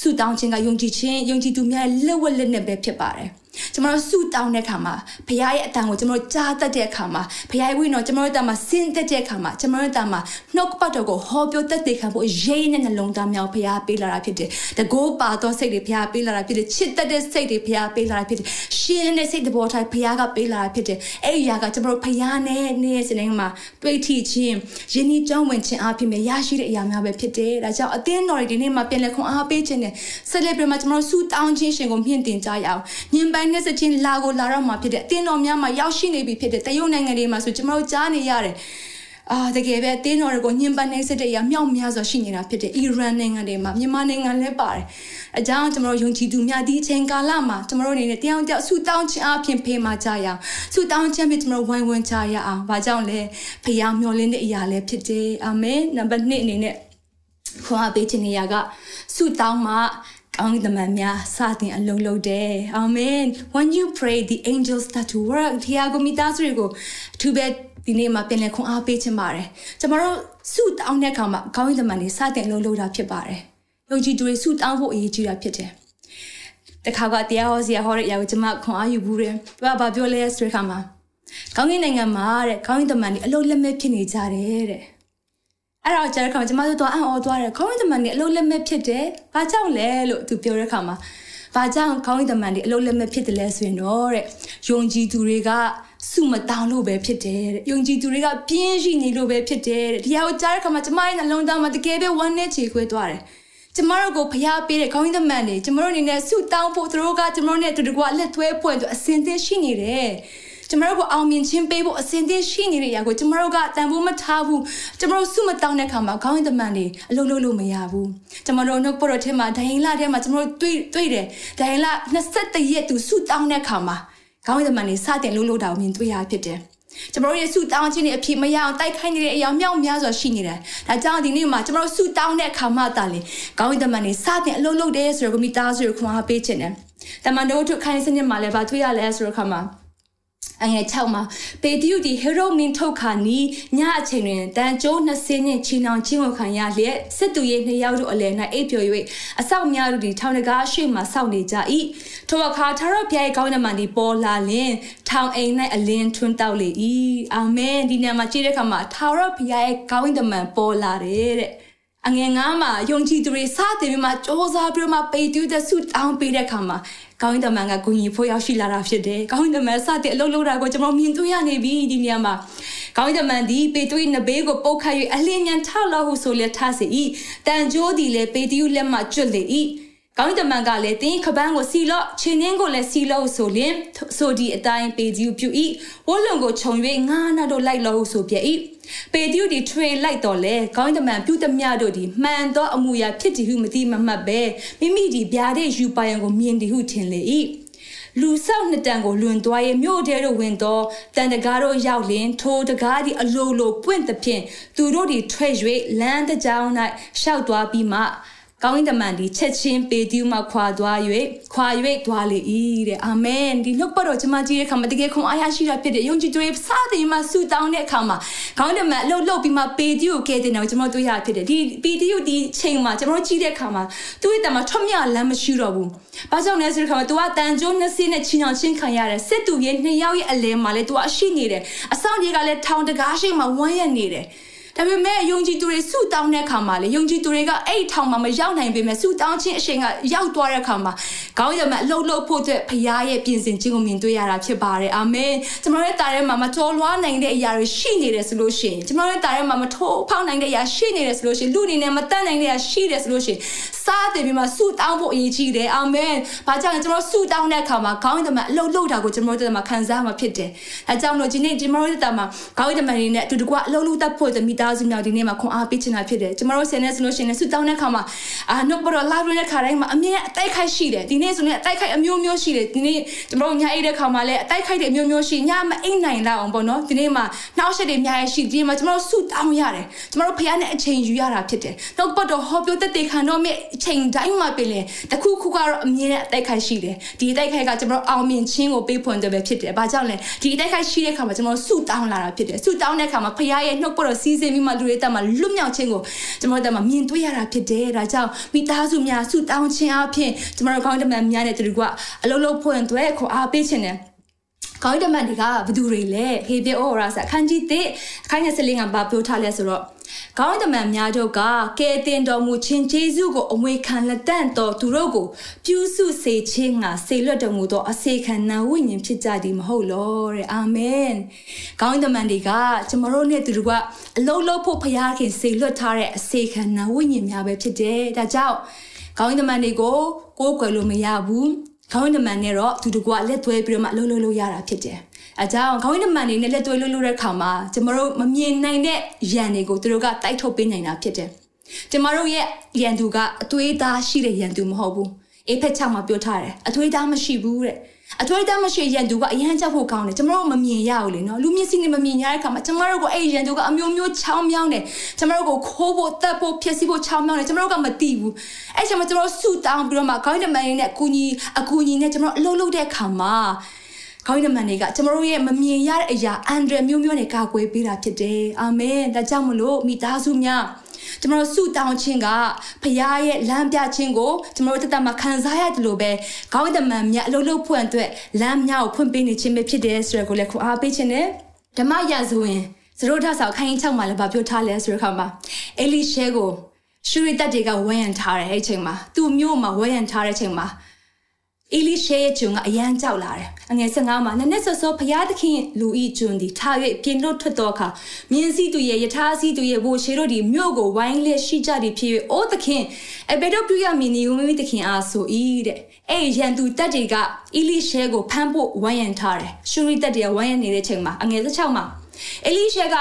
ဆုတောင်းခြင်းကယုံကြည်ခြင်းယုံကြည်သူများလက်ဝက်လက်နဲ့ပဲဖြစ်ပါတယ်ကျွန်တော်ဆူတောင်းတဲ့အခါမှာဘုရားရဲ့အတန်ကိုကျွန်တော်ကြားတတ်တဲ့အခါမှာဘုရားရဲ့ဝိညာဉ်ကျွန်တော်တို့တာမှာဆင်းသက်တဲ့အခါမှာကျွန်တော်တို့တာမှာ နှုတ်ပတ်တော်ကိုဟောပြောတတ်တဲ့ခံဖို့ရေးနဲ့နှလုံးသားမြောက်ဘုရားပေးလာတာဖြစ်တယ်။တကိုးပါသောစိတ်တွေဘုရားပေးလာတာဖြစ်တယ်။ချစ်တတ်တဲ့စိတ်တွေဘုရားပေးလာတာဖြစ်တယ်။ရှင်းတဲ့စိတ်တဘောထားဘုရားကပေးလာတာဖြစ်တယ်။အဲ့ဒီຢာကကျွန်တော်တို့ဘုရားနဲ့နေ့စနေမှာတွေ့ထိခြင်းယဉ်ဤကြောင်းဝင်ခြင်းအဖြစ်မြရရှိတဲ့အရာများပဲဖြစ်တယ်။ဒါကြောင့်အသင်းတော်တွေဒီနေ့မှာပြန်လည်ခွန်အားပေးခြင်းနဲ့ဆက်လက်ပြီးမှကျွန်တော်တို့ဆူတောင်းခြင်းရှင်ကိုမြင့်တင်ကြရအောင်။ညင်ပိုင်းနဲ့စချင်းလာကိုလာတော့မှာဖြစ်တဲ့အတင်းတော်များမှာရောက်ရှိနေပြီဖြစ်တဲ့တရုတ်နိုင်ငံတွေမှာဆိုကျွန်တော်တို့ကြားနေရတယ် အာတကယ်ပဲတင်းတော်တွေကိုညှဉ်းပန်းနှိပ်စက်တဲ့အရာမြောက်များစွာရှိနေတာဖြစ်တဲ့အီရန်နိုင်ငံတွေမှာမြန်မာနိုင်ငံလည်းပါတယ်အကြောင်းကျွန်တော်တို့ယုံကြည်သူများဒီအချိန်ကာလမှာကျွန်တော်တို့အနေနဲ့တရားကြောက်ဆူတောင်းခြင်းအပြင်ဖေးမှကြရအောင်ဆူတောင်းခြင်းဖြင့်ကျွန်တော်ဝိုင်းဝန်းကြရအောင်ဘာကြောင့်လဲဖခင်မျှော်လင့်တဲ့အရာလည်းဖြစ်တယ်အာမင်နံပါတ်1အနေနဲ့ခွန်အားပေးခြင်းနေရာကဆူတောင်းမှကောင်းကင်တမန်များစတင်အလုံးလုံးတယ်အာမင် when you pray the angels start to work တရားကိုမိသားစုတွေကိုအထူးပဲ ဒီနေ့မှာပြန်လည်ခွန်အားပေးချင်ပါတယ်ကျမတို့ဆုတောင်းတဲ့အခါမှာကောင်းကင်တမန်တွေစတင်အလုံးလုံးတာဖြစ်ပါတယ်ယုံကြည်သူတွေဆုတောင်းဖို့အရေးကြီးတာဖြစ်တယ်တခါကတရားဟောစရာဟောတဲ့အရာကိုကျွန်မခွန်အားယူဘူးတယ်သူကဘာပြောလဲဆိုတဲ့အခါမှာကောင်းကင်နိုင်ငံမှာတဲ့ကောင်းကင်တမန်တွေအလုံးလက်မဲ့ဖြစ်နေကြတယ်တဲ့အဲ့တော့ကျတဲ့ခါမှာကျမတို့တော့အံ့ဩသွားတယ်ခေါင်းသမန်တွေအလုံးလက်မဲ့ဖြစ်တယ်။ဘာကြောင့်လဲလို့သူပြောတဲ့ခါမှာဘာကြောင့်ခေါင်းသမန်တွေအလုံးလက်မဲ့ဖြစ်တယ်လဲဆိုရင်တော့တဲ့ယုံကြည်သူတွေက စုမတောင်းလို့ပဲဖြစ်တယ်တဲ့ယုံကြည်သူတွေကပြင်းရှိနေလို့ပဲဖြစ်တယ်တဲ့ဒီဟာကိုကြားတဲ့ခါမှာကျမရဲ့နှလုံးသားမှာတကယ်ပဲဝမ်းနဲ့ချေခွဲသွားတယ်ကျမတို့ကိုဖျားပေးတဲ့ခေါင်းသမန်တွေကျမတို့အနေနဲ့ဆုတောင်းဖို့သူတို့ကကျမတို့နဲ့တူတူကအလက်သွဲဖွင့်သူအစင်သင်းရှိနေတယ်ကျမတို့ကိုအောင်မြင်ခြင်းပေးဖို့အစဉ်သင့်ရှိနေတဲ့အရာကိုကျမတို့ကတန်ဖိုးမထားဘူးကျမတို့စုမတောင်းတဲ့အခါမှာခေါင်းရည်တမန်တွေအလုပ်လုပ်လို့မရဘူးကျမတို့နှုတ်ပေါ်တဲ့ထဲမှာဒိုင်လာထဲမှာကျမတို့တွေ့တွေ့တယ်ဒိုင်လာ21ရက်သူစုတောင်းတဲ့အခါမှာ ခေါင်းရည်တမန်တွေစတင်လုပ်လို့တာကိုမြင်တွေ့ရဖြစ်တယ်ကျွန်တော်တို့ရဲ့ဆူတောင်းခြင်းတွေအဖြစ်မရအောင်တိုက်ခိုင်းနေတဲ့အရာမြောက်များစွာရှိနေတယ်။ဒါကြောင့်ဒီနေ့မှာကျွန်တော်တို့ဆူတောင်းတဲ့အခါမှတာလေကောင်းကင်တမန်တွေစတင်အလုံးလုံးတယ်ဆိုတော့ကိုမိသားစုကိုခွန်အားပေးခြင်းတယ်။တမန်တို့တို့ခိုင်းစနစ်မှာလည်းဗာတွေ့ရလဲဆိုတော့ခါမှာ အငယ်6မှာပေတရုဒီဟေရိုမင်ထုတ်ခါနီညအချိန်တွင်တန်ကျိုး20နှင့်ချီနှောင်ချင်းဝခံရလျက်စစ်တူရဲ့နှစ်ယောက်တို့အလယ်၌အိပ်ပျော်၍အဆောက်များတို့သည်ထောင်တကားရှိမှစောင့်နေကြ၏ထိုအခါထာဝရဘုရား၏ကောင်းကင်မှသည်ပေါ်လာလျင်ထောင်အိမ်၌အလင်းထွန်းတောက်လေ၏အာမင်ဒီနေ့မှာကြည့်တဲ့အခါမှာထာဝရဘုရားရဲ့ကောင်းကင်မှပေါ်လာတယ်တဲ့အအငယ်ငါးမှာယုံကြည်သူတွေစတင်ပြီးမှစ조사ပြီးမှပေတူးတဲ့ဆုတောင်းပေးတဲ့အခါမှာ ကောင်းကင်တမန်ကဂုဏ်ကြီးဖို့ရောက်ရှိလာတာဖြစ်တယ်။ကောင်းကင်တမန်စတဲ့အလုပ်လုပ်တာကိုကျွန်တော်မြင်တွေ့ရနေပြီဒီနေရာမှာကောင်းကင်တမန်ဒီပေတူးနဘေးကိုပုတ်ခတ်၍အလင်းမြန်ထလောက်ဟုဆိုလက်ထစီ၏တန်ကြိုးဒီလေပေတူးလက်မှကျွတ်လေ၏ ကောင်းတမန်ကလည်းတင်းခပန်းကိုစီလော့ချင်းင်းကိုလည်းစီလော့ဆိုလင်ဆိုဒီအတိုင်းပေဒီပြူဤဝလုံကိုခြုံ၍ငါးနာတို့လိုက်လော့ဆိုပြဤပေဒီဒီထွေလိုက်တော်လဲကောင်းတမန်ပြုသမျှတို့ဒီမှန်သောအမှုရာဖြစ်တည်ဟုမသိမမှတ်ပဲမိမိဒီဗျာတဲ့ယူပိုင်ကိုမြင်တည်ဟုထင်လေ၏လူဆောက်နှစ်တန်ကိုလွန်သွားရဲ့မြို့ထဲသို့ဝင်သောတန်တကားတို့ရောက်လင်ထိုတကားသည်အလိုလိုပွင့်သဖြင့်သူတို့သည်ထွက်၍လမ်းတစ်ကြောင်း၌ရှောက်သွားပြီးမှ ကောင်းကင်တမန်ဒီချက်ချင်းပေတူးမှခွာသွား၍ခွာ၍သွားလေ၏တဲ့အာမင်ဒီနှုတ်ပတ်တော်ကျွန်မကြည့်တဲ့အခါမှာတကယ်ခွန်အားရရှိတာဖြစ်တဲ့ယုံကြည်သူတွေစသည်မှဆူတောင်းတဲ့အခါမှာကောင်းကင်တမန်အလုပ်လုပ်ပြီးမှပေတူးကိုကဲတင်တယ်ကျွန်တော်တွေ့ရဖြစ်တယ်ဒီပေတူးဒီချိန်မှာကျွန်တော်ကြည့်တဲ့အခါမှာသူ့ရဲ့တမန်ထွတ်မြလမ်းမရှိတော့ဘူး။ဘာကြောင့်လဲဆိုတော့ तू ကတန်ကြိုးနှစ်စင်းနဲ့ချင်းအောင်ချင်းခံရတယ်စစ်တူရဲ့နှစ်ယောက်ရဲ့အလဲမှာလေ तू အရှိနေတယ်။အဆောင်ကြီးကလည်းထောင်တကားရှိမှဝမ်းရနေတယ်။ ဒါပေမဲ့ယုံကြည်သူတွေဆုတောင်းတဲ့အခါမှာလေယုံကြည်သူတွေကအဲ့ထောင်မှာမရောက်နိုင်ပေမဲ့ဆုတောင်းခြင်းအရှင်ကရောက်သွားတဲ့အခါမှာခေါင်းရမအလုတ်လုတ်ဖို့အတွက်ဖခင်ရဲ့ပြင်ဆင်ခြင်းကိုမြင်တွေ့ရတာဖြစ်ပါတယ်အာမင်ကျွန်တော်ရဲ့တာထဲမှာမတော်လွားနိုင်တဲ့အရာတွေရှိနေတယ်ဆိုလို့ရှိရင်ကျွန်တော်ရဲ့တာထဲမှာမထိုးဖောက်နိုင်တဲ့အရာရှိနေတယ်ဆိုလို့ရှိရင်လူအနေနဲ့မတတ်နိုင်တဲ့အရာရှိတယ်ဆိုလို့ရှိရင်စားတယ်ပြီးမှဆုတောင်းဖို့အရေးကြီးတယ်အာမင်ဘာကြောင့်လဲကျွန်တော်ဆုတောင်းတဲ့အခါမှာခေါင်းရမအလုတ်လုတ်တာကိုကျွန်တော်တို့မှာခံစားမှာဖြစ်တယ်အဲကြောင့်လို့ဒီနေ့ကျွန်တော်တို့တာမှာခေါင်းရမနေနဲ့အတူတကွအလုတ်လုတ်တတ်ဖို့မိသားစုများဒီနေ့မှာခွန်အားပေးချင်တာဖြစ်တယ်ကျွန်တော်တို့ဆယ်နေဆိုလို့ရှိရင်ဆုတောင်းတဲ့အခါမှာအာနှုတ်ပေါ်လာရတဲ့ခါတိုင်းမှာအမြဲအတိုက်ခိုက်ရှိတယ်ဒီနေ့ဆိုရင်အတိုက်ခိုက်အမျိုးမျိုးရှိတယ်ဒီနေ့ကျွန်တော်တို့ညအိတ်တဲ့ခါမှာလည်းအတိုက်ခိုက်တဲ့အမျိုးမျိုးရှိညမအိတ်နိုင်လောက်အောင်ပေါ့နော်ဒီနေ့မှာနှောက်ရှက်တွေအများကြီးရှိဒီနေ့မှာကျွန်တော်တို့ဆုတောင်းရတယ်ကျွန်တော်တို့ဖခင်နဲ့အချိန်ယူရတာဖြစ်တယ်နှုတ်ပေါ်တော့ဟောပြောတဲ့တေခံတော့မြအချိန်တိုင်းမှာပြင်လေတခုခုကတော့အမြဲအတိုက်ခိုက်ရှိတယ်ဒီအတိုက်ခိုက်ကကျွန်တော်အောင်မြင်ခြင်းကိုပေးဖွင့်တယ်ပဲဖြစ်တယ်ဘာကြောင့်လဲဒီအတိုက်ခိုက်ရှိတဲ့ခါမှာကျွန်တော်ဆုတောင်းလာတာဖြစ်တယ်ဆုတောင်းတဲ့ခါမှာဖခင်ရဲ့နှုတ်ပေါ်တော့စီးစင်းပြီးမှလူတွေတက်မှာလွတ်မြောက်ခြင်းကိုကျွန်တော်တို့ကမြင်တွေ့ရတာဖြစ်တယ်ဒါကြောင့်မိသားစုများဆုတောင်းခြင်းအပြင်ကျွန်တော်တို့ကောင်းတမန်များနဲ့တူကအလုံးလုံးဖွင့်သွဲခွန်အားပေးခြင်းနဲ့ကောင်းတမန်တွေကဘသူတွေလဲဟေပြဩရာဆာခန်းကြီးတဲ့အခန်းငယ်၁၄ကဘာပြောထားလဲဆိုတော့ကောင်းတမန်များတို့ကကဲတင်တော်မူခြင်းကျေးဇူးကိုအမွေခံလက်တန့်တော်သူတို့ကိုပြုစုစေခြင်းငါစေလွတ်တော်မူသောအစေခံနာဝိညာဉ်ဖြစ်ကြသည်မဟုတ်လောတဲ့အာမင် ကောင်းတမန်တွေကကျွန်တော်တို့နဲ့သူတို့ကအလုံးလုံးဖို့ဖရားခင်စေလွတ်ထားတဲ့အစေခံနာဝိညာဉ်များပဲဖြစ်တယ်ဒါကြောင့်ကောင်းတမန်တွေကိုကိုးကွယ်လို့မရဘူးခေါင်းတမန်နဲ့တော့သူတို့ကလက်သွဲပြီးတော့မှလှုပ်လှုပ်လို့ရတာဖြစ်တယ်။အဲကြောင့်ခေါင်းတမန်နေနဲ့လက်သွဲလှုပ်လှုပ်တဲ့ခါမှာကျမတို့မမြင်နိုင်တဲ့ရန်တွေကိုသူတို့ကတိုက်ထုတ်ပေးနိုင်တာဖြစ်တယ်။ကျမတို့ရဲ့ရန်သူကအသွေးသားရှိတဲ့ရန်သူမဟုတ်ဘူး။အေးဖက်ချောက်မှာပြောထားတယ်။အသွေးသားမရှိဘူးတဲ့ အထွေးတမရှိရန်သူကအရန်ကြောက်ဖို့ကောင်းတယ်ကျမတို့မမြင်ရဘူးလေနော်လူမျက်စိနဲ့မမြင်ရတဲ့ခါမှာကျမတို့ကိုအဲ့ရန်သူကအမျိုးမျိုးချောင်းမြောင်းတယ်ကျမတို့ကိုခိုးဖို့တက်ဖို့ဖျက်ဆီးဖို့ချောင်းမြောင်းတယ်ကျမတို့ကမသိဘူးအဲ့ချိန်မှာကျမတို့ဆူတောင်းပြီးတော့မှခေါင်းတမန်ရင်းနဲ့အကူကြီးအကူကြီးနဲ့ကျမတို့အလုပ်လုပ်တဲ့ခါမှာခေါင်းတမန်တွေကကျမတို့ရဲ့မမြင်ရတဲ့အရာအန်ဒရမျိုးမျိုးနဲ့ကာကွယ်ပေးတာဖြစ်တယ်အာမင်ဒါကြောင့်မလို့မိသားစုများ ကျွန်တော်ဆုတောင်းခြင်းကဖခင်ရဲ့လမ်းပြခြင်းကိုကျွန်တော်တို့တသက်မှာခံစားရတယ်လို့ပဲခေါင်းတမန်မြတ်အလုပ်လုပ်ဖွင့်အတွက်လမ်းမြောက်ဖွင့်ပေးနေခြင်းပဲဖြစ်တယ်ဆိုရကိုလည်းခွန်အားပေးခြင်းနဲ့ဓမ္မရဆိုရင်သတို့ထဆောက်ခိုင်း6မှာလည်းဗာပြောထားလဲဆိုတဲ့ခါမှာအေလိရှဲကိုရှူရီတက်တွေကဝန်းရံထားတယ်အဲ့ချိန်မှာသူ့မျိုးမှာဝန်းရံထားတဲ့ချိန်မှာ အေလိရှေရဲ့ဂျွန်ကအရန်ကြောက်လာတယ်။အငယ်15မှာနနက်စောစောဘုရားသခင်လူဤဂျွန်သည်ထား၍ပြင်လို့ထွက်သောအခါမြင်းစည်းသူရဲ့ယထာစည်းသူရဲ့ဘိုးရှေတို့သည်မြို့ကိုဝိုင်းလက်ရှိကြသည်ဖြစ်၍အိုးသခင်အဘယ်တော့ပြုရမည်နည်းမိမိသခင်အားဆို၏တဲ့။အဲ့ရန်သူတက်တွေကအေလိရှေကိုဖမ်းဖို့ဝိုင်းရန်ထားတယ်။ရှူရီတက်တွေကဝိုင်းရန်နေတဲ့ချိန်မှာအငယ်16မှာအေလိရှေက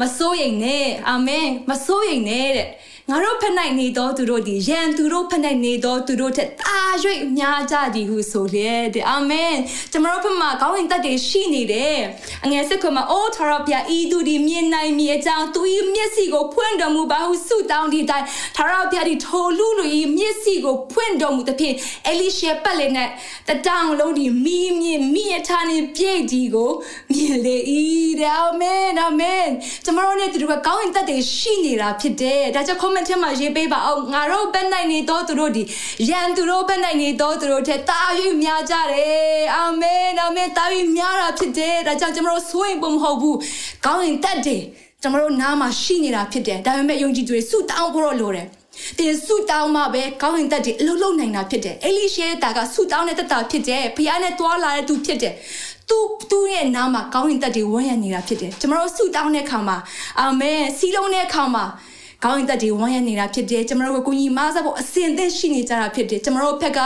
မစိုးရိမ်နဲ့အာမင်မစိုးရိမ်နဲ့တဲ့ ငါတို့ဖက်၌နေသောသူတို့သည်ယံသူတို့ဖက်၌နေသောသူတို့ထက်တာ၍များကြသည်ဟုဆိုလျက်တဲ့အာမင်ကျွန်တော်ဖက်မှာကောင်းဝင်တတ်တွေရှိနေတယ်အငယ်စစ်ခွမှာအိုးထာရပြဤသူသည်မြင်နိုင်မြင်အကြောင်းသူ၏မျက်စိကိုဖွင့်တော်မူပါဟုဆုတောင်းသည့်တိုင်ထာရပြသည်ထိုလူလူ၏မျက်စိကိုဖွင့်တော်မူသဖြင့်エလိရှေပတ်လေနဲ့တတောင်လုံးဒီမိမြင်မိအထာနေပြည့်ဒီကိုမြင်လေ၏တဲ့အာမင်အာမင်ကျွန်တော်တို့နဲ့သူတို့ကကောင်းဝင်တတ်တွေရှိနေတာဖြစ်တယ်ဒါကြောင့် comment ထဲမှာရေးပေးပါအောင်ငါတို့ဘက်နိုင်နေတော့သူတို့ဒီရန်သူတို့ဘက်နိုင်နေတော့သူတို့ထက်တာ၍များကြတယ်အာမင်အာမင်တာ၍များတာဖြစ်တယ်ဒါကြောင့်ကျွန်တော်တို့ဆိုရင်ပုံမဟုတ်ဘူးကောင်းရင်တတ်တယ်ကျွန်တော်တို့နားမှာရှိနေတာဖြစ်တယ်ဒါပေမဲ့ယုံကြည်သူတွေဆုတောင်းဖို့တော့လိုတယ်တင်ဆုတောင်းမှပဲကောင်းရင်တက်တွေအလုံးလုံးနိုင်တာဖြစ်တယ်အေလိရှဲတာကဆုတောင်းတဲ့တက်တာဖြစ်တယ်ဖခင်နဲ့တွာလာတဲ့သူဖြစ်တယ်သူသူ့ရဲ့နားမှာကောင်းရင်တက်တွေဝန်းရနေတာဖြစ်တယ်ကျွန်တော်တို့ဆုတောင်းတဲ့အခါမှာအာမင်စီလုံးတဲ့အခါမှာ ကောင်းရင်တက်တွေဝန်းရနေတာဖြစ်တယ်ကျွန်တော်တို့ကိုကိုကြီးမားစားဖို့အစင်သက်ရှိနေကြတာဖြစ်တယ်ကျွန်တော်တို့ဘက်က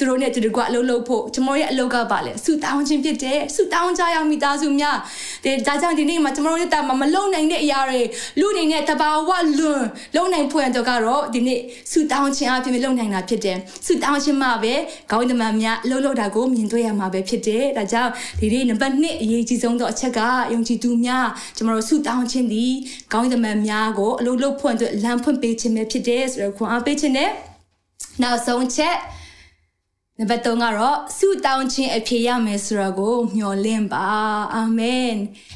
သူတို့နဲ့သူတို့ကအလုပ်လုပ်ဖို့ကျွန်တော်ရဲ့အလုပ်ကပါလဲဆူတောင်းခြင်းဖြစ်တယ်ဆူတောင်းကြရမိသားစုများဒီဒါကြောင့်ဒီနေ့မှာကျွန်တော်တို့တာမမလုံနိုင်တဲ့အရာတွေလူတွေနဲ့တဘာဝလွန်လုံနိုင်ဖွယ်တော့ကတော့ဒီနေ့ဆူတောင်းခြင်းအပြင်လုံနိုင်တာဖြစ်တယ်ဆူတောင်းခြင်းမှာပဲခေါင်းတမန်များအလုပ်လုပ်တာကိုမြင်တွေ့ရမှာပဲဖြစ်တယ်ဒါကြောင့်ဒီနေ့နံပါတ်1အရေးကြီးဆုံးသောအချက်ကယုံကြည်သူများကျွန်တော်တို့ဆူတောင်းခြင်းဒီခေါင်းတမန်များကိုအလုပ်လုပ်ဖွင့်အတွက်လမ်းဖွင့်ပေးခြင်းပဲဖြစ်တယ်ဆိုတော့ခွန်အားပေးခြင်းနဲ့နောက်ဆုံးချက် နံပါတ်3ကတော့ဆုတောင်းခြင်းအဖြေရမယ်ဆိုတာကိုမျှော်လင့်ပါအာမင်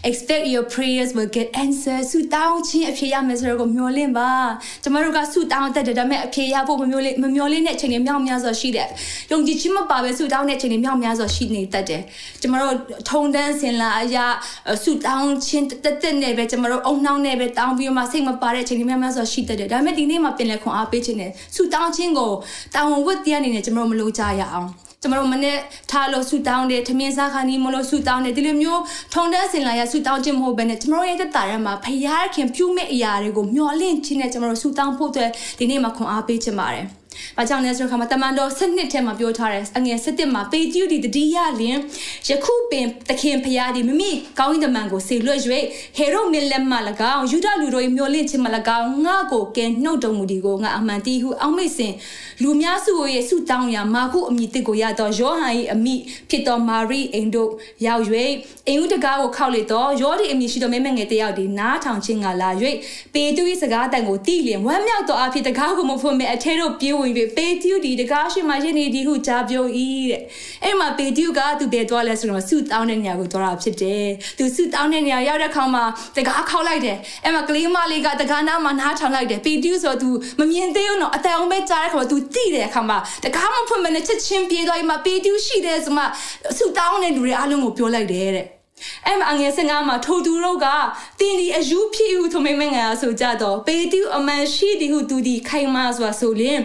expect your prayers will get answered ဆုတောင်းခြင်းအဖြေရမယ်ဆိုတာကိုမျှော်လင့်ပါကျမတို့ကဆုတောင်းတတ်တယ်ဒါပေမဲ့အဖြေရဖို့မမျှော်လင့်မမျှော်လင့်တဲ့အချိန်တွေမြောက်များစွာရှိတယ်ယုံကြည်ခြင်းမပါဘဲဆုတောင်းတဲ့အချိန်တွေမြောက်များစွာရှိနေတတ်တယ်ကျမတို့ထုံတန်းစင်လာအရာဆုတောင်းခြင်းတက်တက်နဲ့ပဲကျမတို့အုံနှောင်းနဲ့ပဲတောင်းပြီးမှစိတ်မပါတဲ့အချိန်တွေမြောက်များစွာရှိတတ်တယ်ဒါပေမဲ့ဒီနေ့မှာပြင်လဲခွန်အားပေးခြင်းနဲ့ဆုတောင်းခြင်းကိုတာဝန်ဝတ်တရားအနေနဲ့ကျမတို့မလုပ်ကြရအောင်ကျမတို့မနေ့ထားလို့ဆူတောင်းတယ်ထမင်းစားခါနီးမလို့ဆူတောင်းတယ်ဒီလိုမျိုးထုံတဲ့စင်လာရဆူတောင်းခြင်းမဟုတ်ဘဲနဲ့ကျမတို့ရဲ့တက်တာရမှာဖယားခင်ပြုမဲ့အရာတွေကိုမျှော်လင့်ခြင်းနဲ့ကျမတို့ဆူတောင်းဖို့အတွက်ဒီနေ့မှာခွန်အားပေးခြင်းပါတယ်။။ ဘာကြောင့်လဲဆိုတော့ခါမှာတမန်တော်7နှစ်ထဲမှာပြောထားတယ်အငယ်7မှာပေတျုဒီတတိယလင်ယခုပင်သခင်ဖရာဒီမိမိကောင်းကင်တမန်ကိုဆေလွတ်၍ဟေရုမင်လက်မှ၎င်းယူဒလူတို့၏မျောလင့်ခြင်းမှ၎င်းငါ့ကိုကဲနှုတ်တော်မူဒီကိုငါအမှန်တီးဟုအောက်မိတ်စဉ်လူများစုရဲ့ဆုတောင်းရာမာကုအမိတစ်ကိုရတော့ယောဟန်၏အမိဖြစ်တော်မာရိအိမ်တို့ရောက်၍အိမ်ဦးတကားကိုခောက်လေတော့ယောဒီအမိရှိတော်မဲမဲငယ်တယောက်ဒီနားထောင်ခြင်းကလာ၍ပေတျု၏စကားတန်ကိုတိလျင်ဝမ်းမြောက်တော်အဖြစ်တကားကိုမဖွင့်မဲ့အထဲတို့ပြေးဝင်၍ပေတျုဒီတကားရှိမှရနေဒီဟုကြားပြော၏တဲ့အဲ့မှာပေတျုကသူဘယ်သွားလဲဆိုတော့ဆုတောင်းတဲ့နေရာကိုသွားတာဖြစ်တယ်သူဆုတောင်းတဲ့နေရာရောက်တဲ့ခါမှာတကားခောက်လိုက်တယ်အဲ့မှာကလေးမလေးကတကားနားမှာနားထောင်လိုက်တယ်ပေတျုဆိုတော့ तू မမြင်သေးဘူးနော်အတန်အောင်ပဲကြားတဲ့ခါမှာ तू တိတဲ့အခါမှာတကားမဖွင့်မနဲ့ချက်ချင်းပြေးသွားပြီးမှပေတျုရှိတယ်ဆိုမှဆုတောင်းတဲ့လူတွေအားလုံးကိုပြောလိုက်တယ်တဲ့ အဲ့မှာငယ်စင်ကားမှာထိုသူတို့ကတင်းဒီအယူဖြစ်ဟုထမိမငါဆိုကြတော့ပေတူအမှန်ရှိသည်ဟုသူဒီခိုင်မာစွာဆိုလင်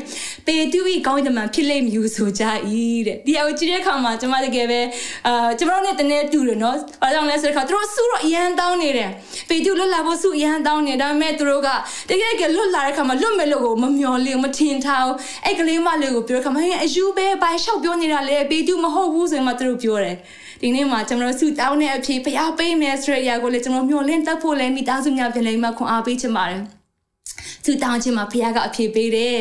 ပေတူဤကောင်းတဲ့မှဖြစ်လိမ့်မည်ဟုဆိုကြ၏တဲ့ဒီအကြည့်တဲ့ခါမှာကျွန်မတကယ်ပဲအာကျွန်တော်တို့နဲ့တနေ့တူတယ်နော်ဘာကြောင့်လဲဆိုတော့သူတို့ဆူတော့အရန်တောင်းနေတယ်ပေတူလွတ်လာဖို့ဆူအရန်တောင်းနေဒါပေမဲ့သူတို့ကတကယ်ကလွတ်လာတဲ့ခါမှာလွတ်မယ်လို့ကိုမမျော်လင့်မထင်ထားဘူးအဲ့ကလေးမလေးကိုပြောတဲ့ခါမှာအယူပဲဘာလျှောက်ပြောနေတာလဲပေတူမဟုတ်ဘူးဆိုမှသူတို့ပြောတယ် ဒီနေ့မှာကျွန်တော်တို့ဆုတောင်းတဲ့အဖြစ်ဖျားပေးမယ်ဆိုတဲ့အရာကိုလည်းကျွန်တော်မျှော်လင့်တတ်ဖို့လည်းမိသားစုများပြင်လိမ့်မှခွန်အားပေးချင်ပါတယ်သူတောင်းခြင်းမှာဖခင်ကအဖြေပေးတယ်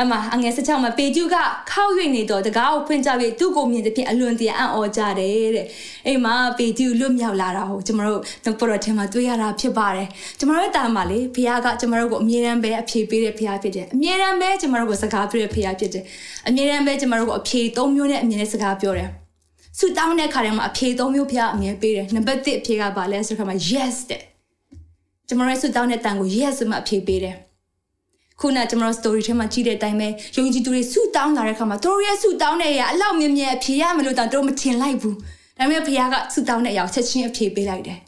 အမအငယ်16မှာပေကျူကခောက်၍နေတော့တကားကိုဖွင့်ကြပြီးသူ့ကိုမြင်တဲ့ဖြင့်အလွန်တရာအံ့ဩကြတယ်တဲ့အိမ်မှာပေကျူလွတ်မြောက်လာတာကိုကျွန်တော်တို့တော့ပရောထင်မှာတွေ့ရတာဖြစ်ပါတယ်ကျွန်တော်တို့တာမှာလေဖခင်ကကျွန်တော်တို့ကိုအမြဲတမ်းပဲအဖြေပေးတဲ့ဖခင်ဖြစ်တယ်အမြဲတမ်းပဲကျွန်တော်တို့ကိုစကားပြောတဲ့ဖခင်ဖြစ်တယ်အမြဲတမ်းပဲကျွန်တော်တို့ကိုအဖြေ၃မျိုးနဲ့အမြဲတမ်းစကားပြောတယ် ဆူတောင်းတဲ့ခါတိုင်းမှာအဖြေသုံးမျိုးဖျားအမြဲပေးတယ်နံပါတ်1အဖြေကဘာလဲဆိုတော့မှာ yes တဲ့ကျွန်တော်ရဲ့ဆူတောင်းတဲ့တန်ကို yes ဆိုမှအဖြေပေးတယ်ခုနကျွန်တော် story ထဲမှာကြည့်တဲ့အတိုင်းပဲယုံကြည်သူတွေဆူတောင်းလာတဲ့ခါမှာသူတို့ရဲ့ဆူတောင်းတဲ့အရာအလောက်မြင်မြင်အဖြေရမလို့တောင်သူတို့မထင်လိုက်ဘူးဒါပေမဲ့ဖခင်ကဆူတောင်းတဲ့အရာကိုချက်ချင်းအဖြေပေးလိုက်တယ်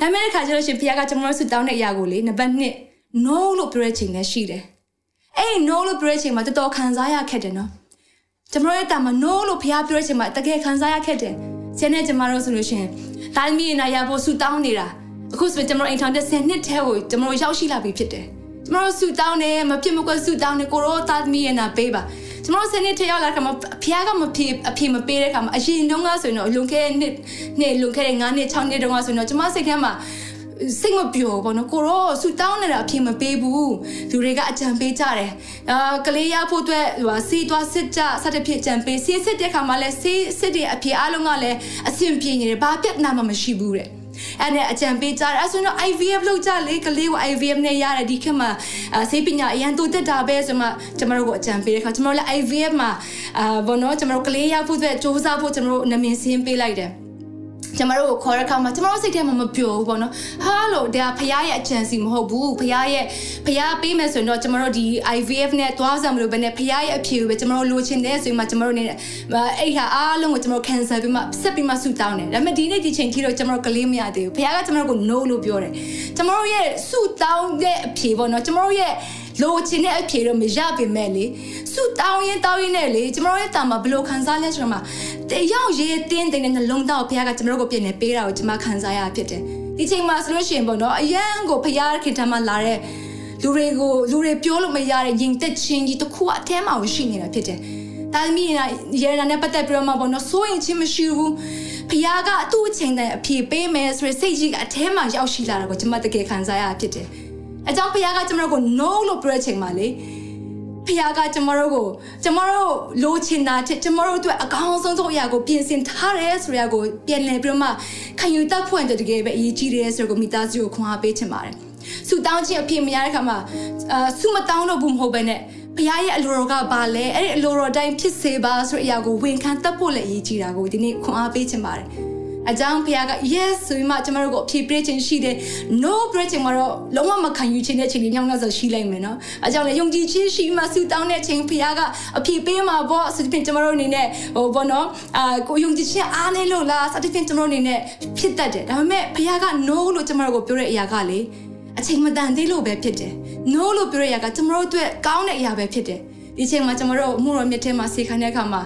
ဒါပေမဲ့ခါကျလို့ရှိရင်ဖခင်ကကျွန်တော်ဆူတောင်းတဲ့အရာကိုလေနံပါတ်1 no လို့ပြောတဲ့ချိန်လည်းရှိတယ်အဲ့ no လို့ပြောတဲ့ချိန်မှာတော်တော်ခံစားရခက်တယ်နော် ကျွန်တော်ရဲ့တာမ no လို့ဖះပြောချင်မှတကယ်ခံစားရခဲ့တယ်။ဆင်းနဲ့ကျမတို့ဆိုလို့ရှိရင်ဒါသမီးနာရဖို့ဆူတောင်းနေတာအခုဆိုကျွန်တော်အိမ်ထောင်တဲ့10နှစ်ထဲကိုကျွန်တော်ရောက်ရှိလာပြီဖြစ်တယ်။ကျွန်တော်ဆူတောင်းတယ်မဖြစ်မကွက်ဆူတောင်းတယ်ကိုရောသားသမီးရဲ့နာပေးပါ။ကျွန်တော်10နှစ်ထဲရောက်လာခါမှာဖះကမဖြစ်အဖြစ်မပေးတဲ့ခါမှာအရင်တုန်းကဆိုရင်တော့လွန်ခဲ့တဲ့နှစ်နှစ်လွန်ခဲ့တဲ့9နှစ်6နှစ်တုန်းကဆိုရင်တော့ကျွန်မစိတ်ထဲမှာ စိတ်မပျော်ဘောနော်ကိုရောဆူတောင်းနေတာအဖြစ်မပေးဘူးလူတွေကအကြံပေးကြတယ်အာကလေးရဖို့အတွက်ဟိုစီးသွားစစ်ကြစတဲ့ဖြစ်ကြံပေးစီးစစ်တဲ့ခါမှာလဲစီးစစ်တဲ့အဖြစ်အားလုံးကလည်းအဆင်ပြေနေတယ်ဘာပြဿနာမှမရှိဘူးတဲ့အဲ့ဒါအကြံပေးကြတယ်အဲ့ဆိုတော့ IVF လုပ်ကြလေကလေးကို IVF နဲ့ရတယ်ဒီခေတ်မှာဆေးပညာအရန်တိုးတက်တာပဲဆိုမှကျွန်တော်တို့ကိုအကြံပေးတဲ့ခါကျွန်တော်လည်း IVF မှာအာဘောနော်ကျွန်တော်တို့ကလေးရဖို့အတွက်စူးစမ်းဖို့ကျွန်တော်တို့နာမည်စင်းပေးလိုက်တယ် ကျမတို့ကိုခေါ်တဲ့အခါမှာကျမတို့စိတ်ထဲမှာမပျော်ဘူးပေါ့နော်ဟာလို့ဒါဖရားရဲ့အချမ်းစီမဟုတ်ဘူးဖရားရဲ့ဖရားပေးမယ်ဆိုရင်တော့ကျမတို့ဒီ IVF နဲ့သွားစံမလို့ပဲနဲ့ဖရားရဲ့အဖြေကိုပဲကျမတို့လိုချင်တဲ့ဆိုရင်မှကျမတို့နေအဲ့ဟာအားလုံးကိုကျမတို့ cancel ပြီးမှဆက်ပြီးမှဆူတောင်းတယ်ဒါပေမဲ့ဒီနေ့ဒီချိန်ထိတော့ကျမတို့ကလေးမရသေးဘူးဖရားကကျမတို့ကို no လို့ပြောတယ်ကျမတို့ရဲ့ဆူတောင်းတဲ့အဖြေပေါ့နော်ကျမတို့ရဲ့ လိုချင်တဲ့အဖြေတော့မရပေမဲ့လေဆူတောင်းရင်တောင်းရင်နဲ့လေကျမတို့ရဲ့တာမှာဘယ်လိုခံစားလဲဆိုတော့မှတယောက်ရေးတင်းတင်းနဲ့နှလုံးသားကိုဘုရားကကျမတို့ကိုပြင်နေပေးတာကိုကျမခံစားရဖြစ်တယ်ဒီချိန်မှာဆိုလို့ရှိရင်ပေါ့နော်အရန်ကိုဘုရားခင်ထမ်းမှလာတဲ့လူတွေကိုလူတွေပြောလို့မရတဲ့ရင်သက်ချင်းကြီးတစ်ခုအထဲမှာရှိနေတာဖြစ်တယ်ဒါသမီးရရနာနဲ့ပတ်သက်ပြီးတော့မှပေါ့နော်စိုးရင်ချင်းမရှိဘူးဖခင်ကသူ့အချိန်တည်းအဖြေပေးမယ်ဆိုရယ်စိတ်ကြီးကအထဲမှာရောက်ရှိလာတာကိုကျွန်မတကယ်ခံစားရဖြစ်တယ်။ အကြောင်းဖခင်ကကျွန်တော်ကို no လို့ပြောတဲ့အချိန်မှာလေဖခင်ကကျမတို့ကိုကျမတို့လိုချင်တာတဲ့ကျမတို့အတွက်အကောင်းဆုံးသောအရာကိုပြင်ဆင်ထားတယ်ဆိုရကိုပြန်လည်ပြီးတော့မှခံယူတတ်ဖွင့်တဲ့တကယ်ပဲအရေးကြီးတယ်ဆိုတော့မိသားစုကိုခွန်အားပေးချင်ပါတယ်။ဆူတောင်းခြင်းအဖြစ်မရတဲ့ခါမှာအာဆူမတောင်းတော့ဘူးမဟုတ်ပဲနဲ့ဘုရားရဲ့အလိုတော်ကဘာလဲအဲ့ဒီအလိုတော်တိုင်းဖြစ်စေပါဆိုတဲ့အရာကိုဝန်ခံတတ်ဖို့လည်းအရေးကြီးတာကိုဒီနေ့ခွန်အားပေးချင်ပါတယ် အကြောင်းဖခင်က yes ဆိုပြီးမှကျမတို့ကိုအဖြေပေးခြင်းရှိတယ် no ပေးခြင်းမှာတော့လုံးဝမခံယူခြင်းတဲ့ချိန်တွေညောင်းညောင်းဆိုရှိလိုက်မယ်နော်အကြောင်းလည်းယုံကြည်ခြင်းရှိမှဆူတောင်းတဲ့ချိန်ဖခင်ကအဖြေပေးမှာပေါ့ဆိုတဲ့ကျမတို့အနေနဲ့ဟိုဘောနော်အာကိုယုံကြည်ခြင်းအားနေလို့လားစသဖြင့်ကျမတို့အနေနဲ့ဖြစ်တတ်တယ်ဒါပေမဲ့ဖခင်က no လို့ကျမတို့ကိုပြောတဲ့အရာကလေအချိန်မတန်သေးလို့ပဲဖြစ်တယ် no လို့ပြောရရကကျမတို့အတွက်ကောင်းတဲ့အရာပဲဖြစ်တယ်ဒီချိန်မှာကျမတို့အမှုတော်မြတ်ထဲမှာဆေခံတဲ့အခါမှာ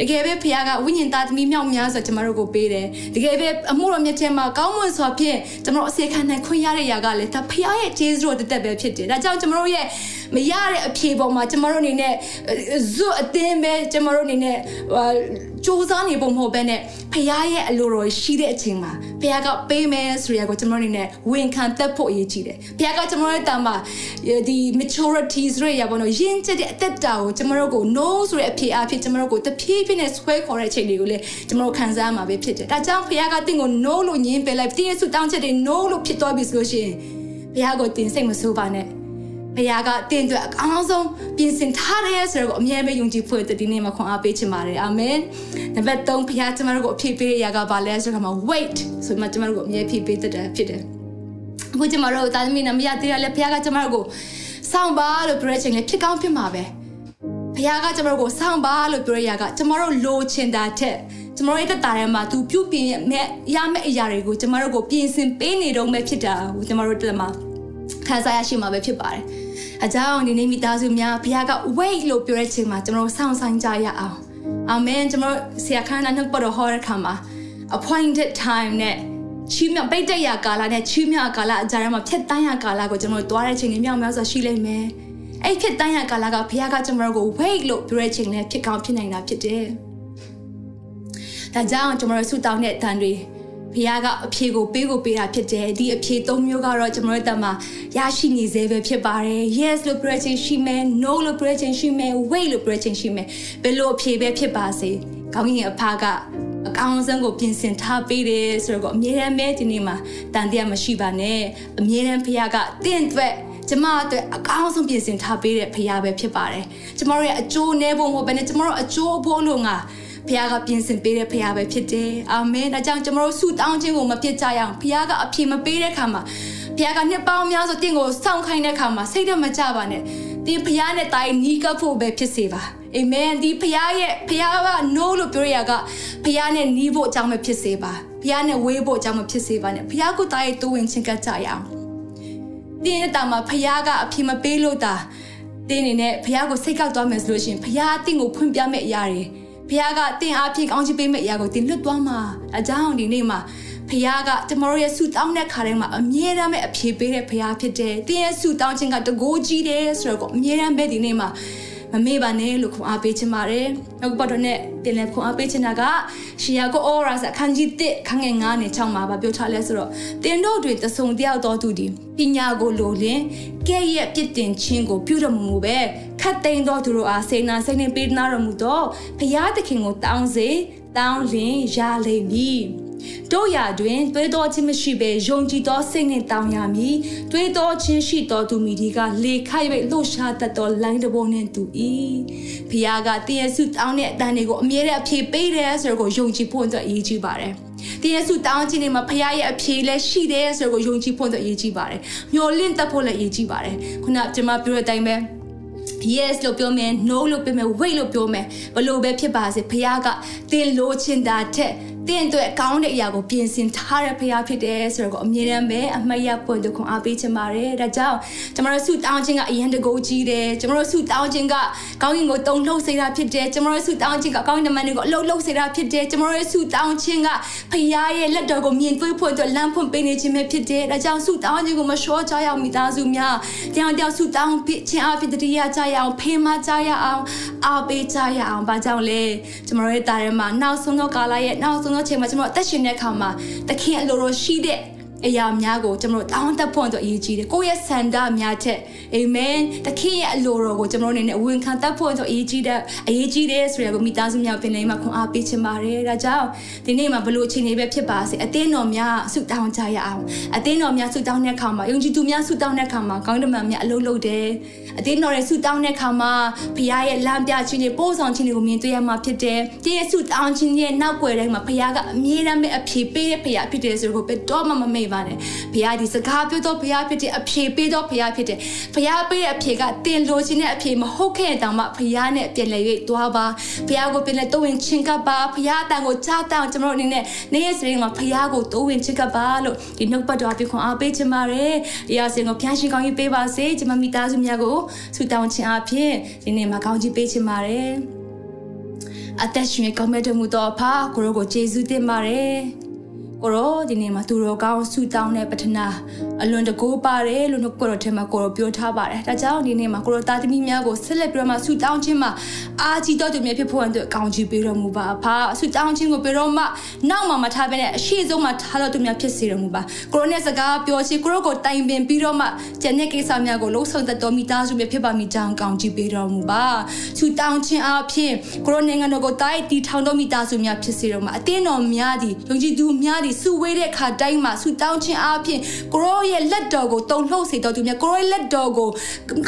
တကယ်ပဲဖခင်ကဝိညာဉ်သားသမီးမြောက်များစွာကျမတို့ကိုပေးတယ်တကယ်ပဲအမှုတော်မြတ်ထဲမှာကောင်းမွန်စွာဖြင့်ကျမတို့အစေခံနိုင်ခွင့်ရတဲ့ຢာကလည်းဒါဖခင်ရဲ့ကျေးဇူးတော်တသက်ပဲဖြစ်တယ်ဒါကြောင့်ကျမတို့ရဲ့ မရတဲ့အဖြေပေါ်မှာကျမတို့အနေနဲ့ဇွတ်အတင်းပဲကျမတို့အနေနဲ့စူးစမ်းနေပုံမဟုတ်ဘဲနဲ့ဖခင်ရဲ့အလိုတော်ရှိတဲ့အချိန်မှာဖခင်ကပေးမယ်ဆိုရကိုကျမတို့အနေနဲ့ဝန်ခံတတ်ဖို့အရေးကြီးတယ်ဖခင်ကကျမတို့ရဲ့တာမှာဒီ maturity ဆိုရရပါတော့ရင်းချက်တဲ့အသက်တာကိုကျမတို့ကို no ဆိုတဲ့အဖြေအဖြစ်ကျမတို့ကိုတဖြည်းဖြည်းနဲ့ဆွဲခေါ်တဲ့အချိန်တွေကိုလည်းကျမတို့ခံစားမှာပဲဖြစ်တယ်ဒါကြောင့်ဖခင်ကတင့်ကို no လို့ညင်းပယ်လိုက်တင်းရဲ့ဆုတောင်းချက်တွေ no လို့ဖြစ်သွားပြီဆိုလို့ရှိရင်ဖခင်ကိုတင်စိတ်မဆိုးပါနဲ့ ဘုရားကတင့်အတွက်အကောင်းဆုံးပြင်ဆင်ထားတယ်ဆိုတော့အမြဲပဲယုံကြည်ဖို့တည်နေမှာခွန်အားပေးချင်ပါတယ်အာမင်နံပါတ်3ဘုရားကျမတို့ကိုအဖြစ်ပေးတဲ့အရာကဘာလဲဆိုတော့ wait ဆိုမှကျမတို့ကိုအမြဲဖြစ်ပေးတတ်တယ်ဖြစ်တယ်အခုကျမတို့တာသမီးနမရသေးရလဲဘုရားကကျမတို့ကိုစောင့်ပါလို့ပြောတဲ့ချိန်လဲဖြစ်ကောင်းဖြစ်မှာပဲဘုရားကကျမတို့ကိုစောင့်ပါလို့ပြောရရကကျမတို့လိုချင်တာထက်ကျမတို့ရဲ့တက်တာထဲမှာသူပြုပြင်မဲ့ရမယ့်အရာတွေကိုကျမတို့ကိုပြင်ဆင်ပေးနေတော့မဲ့ဖြစ်တာကိုကျမတို့တက်မှာခံစားရရှိမှာပဲဖြစ်ပါတယ်။ အကြောင်းဒီနေ့မိသားစုများဘုရားက wait လို့ပြောတဲ့ချိန်မှာကျွန်တော်တို့စောင့်ဆိုင်ကြရအောင်။အာမင်ကျွန်တော်ဆရာခန္ဓာနှုတ်ပတ်တော်ဟောတဲ့ခါမှာ appointed time နဲ့ချီးမြှောက်ပိတ်တဲ့ရကာလနဲ့ချီးမြှောက်ကာလအကြားထဲမှာဖြတ်တန်းရကာလကိုကျွန်တော်တို့သွားတဲ့ချိန်တွေမြောက်များစွာရှိလိမ့်မယ်။အဲ့ဖြတ်တန်းရကာလကဘုရားကကျွန်တော်တို့ကို wait လို့ပြောတဲ့ချိန်နဲ့ဖြစ်ကောင်းဖြစ်နိုင်တာဖြစ်တယ်။ဒါကြောင့်ကျွန်တော်တို့ဆုတောင်းတဲ့အတန်တွေ ဖခင်ကအဖြေကိုပေးကိုပေးတာဖြစ်တယ်ဒီအဖြေ၃မျိုးကတော့ကျွန်တော်တို့တက်မှာရရှိနေသေးပဲဖြစ်ပါတယ် yes လို့ပြောချင်ရှိမယ် no လို့ပြောချင်ရှိမယ် wait လို့ပြောချင်ရှိမယ်ဘယ်လိုအဖြေပဲဖြစ်ပါစေကောင်းကင်အဖကအကောင်းဆုံးကိုပြင်ဆင်ထားပေးတယ်ဆိုတော့အမြဲတမ်းပဲဒီနေ့မှာတန်တရားမရှိပါနဲ့အမြဲတမ်းဖခင်ကတင့်အတွက်ကျမအတွက်အကောင်းဆုံးပြင်ဆင်ထားပေးတဲ့ဖခင်ပဲဖြစ်ပါတယ်ကျမတို့ရဲ့အကျိုးနည်းဖို့မဟုတ်ဘဲနဲ့ကျမတို့အကျိုးဖို့လို့ငါ ဖခင်ကပြင်ဆင်ပေးတဲ့ဖခင်ပဲဖြစ်တယ်အာမင်ဒါကြောင့်ကျွန်တော်တို့ဆုတောင်းခြင်းကိုမပြစ်ကြရအောင်ဖခင်ကအပြည့်မပေးတဲ့ခါမှာဖခင်ကနှစ်ပေါင်းများစွာတင့်ကိုစောင့်ခိုင်းတဲ့ခါမှာစိတ်တော့မကြပါနဲ့ဒီဖခင်နဲ့တိုင်နီးကပ်ဖို့ပဲဖြစ်စေပါအာမင်ဒီဖခင်ရဲ့ဖခင်က no လို့ပြောရတာကဖခင်နဲ့နီးဖို့အကြောင်းပဲဖြစ်စေပါဖခင်နဲ့ဝေးဖို့အကြောင်းမဖြစ်စေပါနဲ့ဖခင်ကိုတိုင်တူဝင်ချင်းကကြရအောင်ဒီနေ့တာမှာဖခင်ကအပြည့်မပေးလို့တာတင်းနေနဲ့ဖခင်ကိုစိတ်ကောက်သွားမယ်ဆိုလို့ရှိရင်ဖခင်အတင်းကိုဖွင့်ပြမဲ့အရာတွေ ဖခင်ကတင်အားဖြင့်ကောင်းချီးပေးမဲ့အရာကိုတင်လွတ်သွားမှာအကြောင်းဒီနေ့မှာဖခင်ကကျမတို့ရဲ့ဆုတောင်းတဲ့ခါတိုင်းမှာအမြဲတမ်းပဲအဖြေပေးတဲ့ဖခင်ဖြစ်တယ်။တင်းရဲ့ဆုတောင်းခြင်းကတကိုးကြီးတယ်ဆိုတော့အမြဲတမ်းပဲဒီနေ့မှာ မမေ့ပါနဲ့လို့ခွန်အားပေးချင်ပါတယ်။နောက်ပတ်တော့နဲ့တင်လဲခွန်အားပေးချင်တာကရှီယာကိုအော်ရာစအခန်းကြီး1ခန်းငယ်9နဲ့6မှာဗပြောထားလဲဆိုတော့တင်တို့တွေတဆုံတယောက်တော်သူဒီပညာကိုလိုလင်ကဲ့ရဲ့ပြစ်တင်ခြင်းကိုပြုတော်မမူပဲခတ်သိမ်းသောသူတို့အားစေနာစိတ်နှင့်ပေးနာတော်မူသောဘုရားသခင်ကိုတောင်းစေတောင်းလင်ရလိမ့်မည် တို့ရာတွင်တွေးတော်ခြင်းမရှိဘဲယုံကြည်သောစိတ်နှင့်တောင်းရမည်တွေးတော်ခြင်းရှိတော်သူမိဒီကလေခိုက်၍လှရှာတတ်သောလိုင်းတဘောနှင့်တူ၏ဖခင်ကတည့်ရစုတောင်းတဲ့အတန်တွေကိုအမြဲတမ်းအပြေပေးတယ်ဆိုတော့ကိုယုံကြည်ဖို့အတွက်အရေးကြီးပါတယ်တင်းရဲ့ဆုတောင်းခြင်းတွေမှာဖခင်ရဲ့အဖြေလည်းရှိတယ်ဆိုတော့ယုံကြည်ဖို့တော့အရေးကြီးပါတယ်မျှော်လင့်တတ်ဖို့လည်းအရေးကြီးပါတယ်ခုနကျွန်မပြောတဲ့အတိုင်းပဲ yes လို့ပြောမယ် no လို့ပြောမယ် wait လို့ပြောမယ်ဘလို့ပဲဖြစ်ပါစေဖခင်ကတင်းလိုချင်တာထက်တ င့်အတွက်အကောင်းတဲ့အရာကိုပြင်ဆင်ထားတဲ့ဖရားဖြစ်တယ်ဆိုတော့အမြဲတမ်းပဲအမှတ်ရပွင့်သူခွန်အားပေးချင်ပါတယ်ဒါကြောင့်ကျွန်တော်တို့ဆုတောင်းခြင်းကအရင်တကူကြီးတယ်ကျွန်တော်တို့ဆုတောင်းခြင်းကကောင်းကင်ကိုတုံလှုပ်စေတာဖြစ်တယ်ကျွန်တော်တို့ဆုတောင်းခြင်းကကောင်းကင်တမန်တွေကိုအလုပ်လုပ်စေတာဖြစ်တယ်ကျွန်တော်တို့ဆုတောင်းခြင်းကဖရားရဲ့လက်တော်ကိုမြင်တွေ့ဖို့အတွက်လမ်းဖွင့်ပေးနေခြင်းပဲဖြစ်တယ်ဒါကြောင့်ဆုတောင်းခြင်းကိုမလျှော့ကြရအောင်မိသားစုများတရားတရားဆုတောင်းခြင်းအဖြစ်တရားကြရအောင်ဖေးမကြရအောင်အားပေးကြရအောင်ဘာကြောင့်လဲကျွန်တော်တို့ရဲ့တာထဲမှာနောက်ဆုံးသောကာလရဲ့နောက်ဆုံးသောချိန်မှာကျွန်တော်အသက်ရှင်တဲ့အခါမှာသခင်အလိုလိုရှိတဲ့ အရာများကိုကျွန်တော်တို့တောင်းတဖို့အတွက်အရေးကြီးတယ်ကိုယ့်ရဲ့ဆန္ဒများချက်အာမင်သခင်ရဲ့အလိုတော်ကိုကျွန်တော်တို့အနေနဲ့အဝင်ခံတတ်ဖို့အတွက်အရေးကြီးတဲ့အရေးကြီးတယ်ဆိုရကိုမိသားစုများပင်လည်းမှာခွန်အားပေးချင်ပါတယ်ဒါကြောင့်ဒီနေ့မှာဘလို့အချိန်လေးပဲဖြစ်ပါစေအသင်းတော်များဆုတောင်းကြရအောင်အသင်းတော်များဆုတောင်းတဲ့အခါမှာယုံကြည်သူများဆုတောင်းတဲ့အခါမှာကောင်းတမန်များအလုပ်လုပ်တယ်အသင်းတော်ရဲ့ဆုတောင်းတဲ့အခါမှာဘုရားရဲ့လမ်းပြခြင်းတွေပို့ဆောင်ခြင်းတွေကိုမြင်တွေ့ရမှာဖြစ်တယ်ဒီရဲ့ဆုတောင်းခြင်းရဲ့နောက်ွယ်တိုင်းမှာဘုရားကအမြဲတမ်းပဲအဖြေပေးတဲ့ဘုရားဖြစ်တယ်ဆိုတော့ဘယ်တော့မှမမေ့ပါနဲ့ဘုရားဒီစကားပြောတော့ဘုရားဖြစ်တဲ့အဖြေပေးတော့ဘုရားဖြစ်တယ်ဘုရားပေးတဲ့အဖြေကတင်လိုချင်တဲ့အဖြေမဟုတ်ခဲ့တောင်မှဘုရားနဲ့ပြန်လည်၍သွားပါဘုရားကိုပြန်လည်တိုးဝင်ချင်းကပ်ပါဘုရားအတန်ကိုကြားတောင်းကျွန်တော်အနေနဲ့နေ့ရက်စရင်မှာဘုရားကိုတိုးဝင်ချင်းကပ်ပါလို့ဒီနှုတ်ပတ်တော်အပြခွန်အားပေးချင်ပါတယ်ဒီအစဉ်ကိုဖျားရှင်ကောင်းကြီးပေးပါစေကျွန်မမိသားစုများကိုဆုတောင်းခြင်းအဖြစ်ဒီနေ့မှာကောင်းကြီးပေးချင်ပါတယ်အသက်ရှင်ကောင်းမဲ့တော်မူသောအဖကိုရောကိုယေရှုတင်ပါတယ် ကိုရောဒီနေ့မှာသူတော်ကောင်းဆူတောင်းတဲ့ပထနာ အလွန်တကိုးပါတယ်လို့ကိုရောထဲမှာကိုရောပြောထားပါတယ်ဒါကြောင့်ဒီနေ့မှာကိုရောသားသမီးများကိုဆက်လက်ပြီးတော့မှဆူတောင်းခြင်းမှာအာကြီးတော်သူများဖြစ်ဖို့အတွက်ကောင်းချီးပေးတော်မူပါဖာဆူတောင်းခြင်းကိုပြီးတော့မှနောက်မှမထားဘဲနဲ့အရှိဆုံးမှာထားတော်သူများဖြစ်စေတော်မူပါကိုရောနဲ့စကားပြောချင်ကိုရောကိုတိုင်ပင်ပြီးတော့မှကျန်တဲ့ကိစ္စများကိုလှုပ်ဆောင်တတ်တော်မိသားစုများဖြစ်ပါမိကြောင်းကောင်းချီးပေးတော်မူပါဆူတောင်းခြင်းအပြင်ကိုရောနိုင်ငံတော်ကိုတိုက်တီထောင်တော်မိသားစုများဖြစ်စေတော်မူအတင်းတော်များသည်ယုံကြည်သူများသည်စုဝေးတဲ့အခါတိုင်းမှာဆူတောင်းခြင်းအပြင်ကိုရောရဲ့လက်တော်ကိုတုံလှုပ်စေတော်သူများကိုရောရဲ့လက်တော်ကို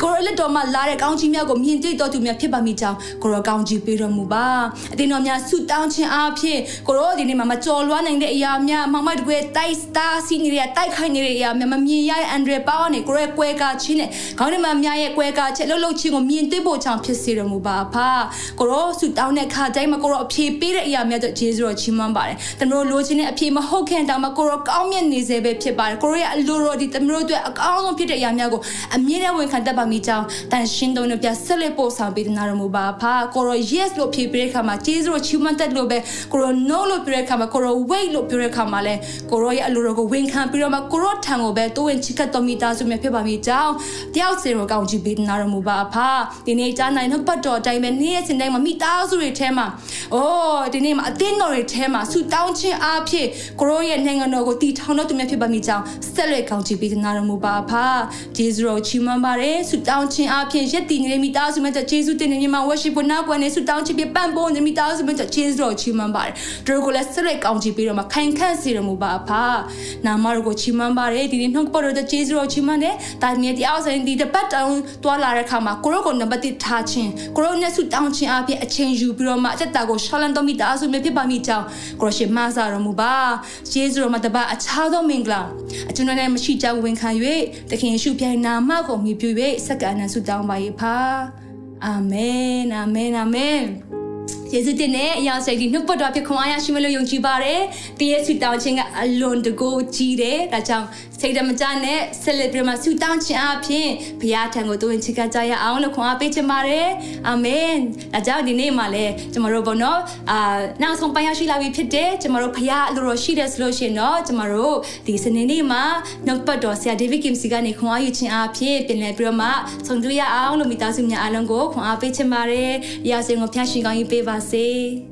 ကိုရောလက်တော်မှာလာတဲ့ကောင်းချီးများကိုမြင်တွေ့တော်သူများဖြစ်ပါမိကြောင်းကိုရောကောင်းချီးပေးတော်မူပါအတင်းတော်များဆူတောင်းခြင်းအပြင်ကိုရောဒီနေ့မှာမကြော်လွှားနိုင်တဲ့အရာများမမတကွယ်တိုက်စတာစီနေရတိုက်ခိုက်နေတဲ့အရာများမမြင်ရတဲ့အန်ဒရပေါင်းနေကိုရောကွဲကားခြင်းနဲ့ခေါင်းထဲမှာများရဲ့ကွဲကားချက်လှုပ်လှုပ်ခြင်းကိုမြင်တွေ့ဖို့ကြောင့်ဖြစ်စေတော်မူပါဖာကိုရောဆူတောင်းတဲ့ခါတိုင်းမှာကိုရောအဖြေပေးတဲ့အရာများတော့ဂျေဇုတော်ချီးမွမ်းပါတယ်တမလို့လိုချင်တဲ့အဖြေမဟုတ်ခင်တောင်မှကိုရောကောင်းမြတ်နေစေပဲဖြစ်ပါတယ်ကိုရောရဲ့အလိုတော်ဒီတမလို့အတွက်အကောင်းဆုံးဖြစ်တဲ့အရာများကိုအမြဲတမ်းဝန်ခံတတ်ပါမိကြောင်းတန်ရှင်းတော်နဲ့ပြဆက်လက်ပို့ဆောင်ပေးနာတော်မူပါဖာကိုရော yes လို့ဖြေပေးတဲ့ခါမှာဂျေဇုတော်ချီးမွမ်းတတ်လို့ပဲကိုရော no လို့ပြောတဲ့ခါမှာကိုရော wait လို့ပြောတဲ့ခါမှာလဲကိုရောရဲ့အလိုတော်ကိုဝန်ခံပြီးတော့မှကိုရောထံကိုပဲတိုးဝင်ချစ်ကပ်တော်မိသားစုများဖြစ်ပါမိကြောင်းတယောက်စီရောကောင်းချီးပေးနာတော်မူပါဖာဒီနေ့ကြားနိုင်တော့ပတ်တော်တိုင်းပဲနေ့ရက်စဉ်တိုင်းမှာမိသားစုတွေထဲမှာအိုးဒီနေ့မှာအသင်းတော်တွေထဲမှာဆူတောင်းခြင်းအားဖြင့်ကိုရောရဲ့နိုင်ငံတော်ကိုတည်ထောင်တော်သူများဖြစ်ပါမိကြောင်းဆက်လက်ကောင်းချီးပေးနာတော်မူပါဖာဂျေဇုတော်ချီးမွမ်းပါတယ်ဆူတောင်းခြင်းအားဖြင့်ရက်တည်နေတဲ့မိသားစုများဂျေဇုတင်နေမြတ် worship ကိုနောက်ကွယ်နေဆူတောင်းခြင်းပြပန့်ပိုးနေမိသားစုများဂျေဇုတော်ချီးမွမ်းပါတယ်တို့ကိုလည်းဆက်လက်ကောင်းချီးပေးတော့မှခိုင်ခန့်စေတော်မူပါဖာနာမတော်ကိုချီးမွမ်းပါတယ်ဒီနေ့နှုတ်ပေါ်တော်ဂျေဇုတော်ချီးမွမ်းတယ်တာမြေတရားဆိုင်ဒီတပတ်တောင်တွာလာတဲ့ခါမှာကိုရောကိုနံပါတ်1ထားခြင်းကိုရောနဲ့ဆူတောင်းခြင်းအားဖြင့်အချိန်ယူပြီးတော့မှအသက်တာကိုရှောလန်တော်မိသားစုများဖြစ်ပါမိကြောင်းကိုရရှိမဆာတော်မူပါယေရှုတော်မှာတပါအခြားသောမင်္ဂလာအကျွန်တော်နဲ့မရှိကြောင်းဝန်ခံ၍သခင်ယေရှုပြိုင်နာမကိုမြည်ပြ၍စက္ကန့်နဲ့ဆုတောင်းပါ၏ဖာအာမင်အာမင်အာမင်ယေရှုတင်နဲ့အရာစိတ်ဒီနှုတ်ပတ်တော်ဖြစ်ခွန်အားရရှိမလို့ယုံကြည်ပါတယ်။တည့်ရဲ့ဆုတောင်းခြင်းကအလွန်တကိုးကြီးတယ်။ဒါကြောင့် စိတ်ဓမ္မကြနဲ့ဆက်လက်ပြီးမှဆုတောင်းခြင်းအပြင်ဘုရားထံကိုတိုးဝင်ချစ်ကကြရအောင်လို့ခွန်အားပေးချင်ပါတယ်။အာမင်။ဒါကြောင့်ဒီနေ့မှာလည်းကျွန်တော်တို့ဘောနော်အာနောက်ဆုံးပိုင်းရရှိလာပြီဖြစ်တယ်။ကျွန်တော်တို့ဘုရားအလိုတော်ရှိတယ်ဆိုလို့ရှိရင်တော့ကျွန်တော်တို့ဒီစနေနေ့မှာနှုတ်ပတ်တော်ဆရာဒေးဗစ်ကင်စီကနေခွန်အားယူခြင်းအပြင်ပြင်လည်ပြီးတော့မှဆုံတွေ့ရအောင်လို့မိသားစုများအားလုံးကိုခွန်အားပေးချင်ပါတယ်။ရာစင်ကိုဖျားရှင်ကောင်းကြီးပေးပါစေ။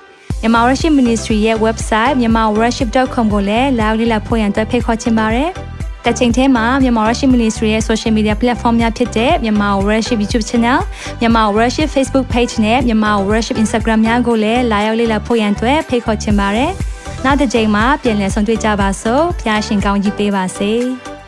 မြန်မာ Worship Ministry ရဲ့ website myanmarworship.com ကိုလည်းလာရောက်လေ့လာဖို့ရန်အတွက်ဖိတ်ခေါ်ချင်ပါတယ်။တချိန်ထဲမှာမြန်မာ Worship Ministry ရဲ့ social media platform များဖြစ်တဲ့မြန်မာ Worship YouTube Channel, မြန်မာ Worship Facebook Page နဲ့မြန်မာ Worship Instagram များကိုလည်းလာရောက်လေ့လာဖို့ရန်အတွက်ဖိတ်ခေါ်ချင်ပါတယ်။နောက်တစ်ချိန်မှာပြန်လည်ဆုံတွေ့ကြပါစို့။ဖျားရှင်ကောင်းကြီးပေးပါစေ။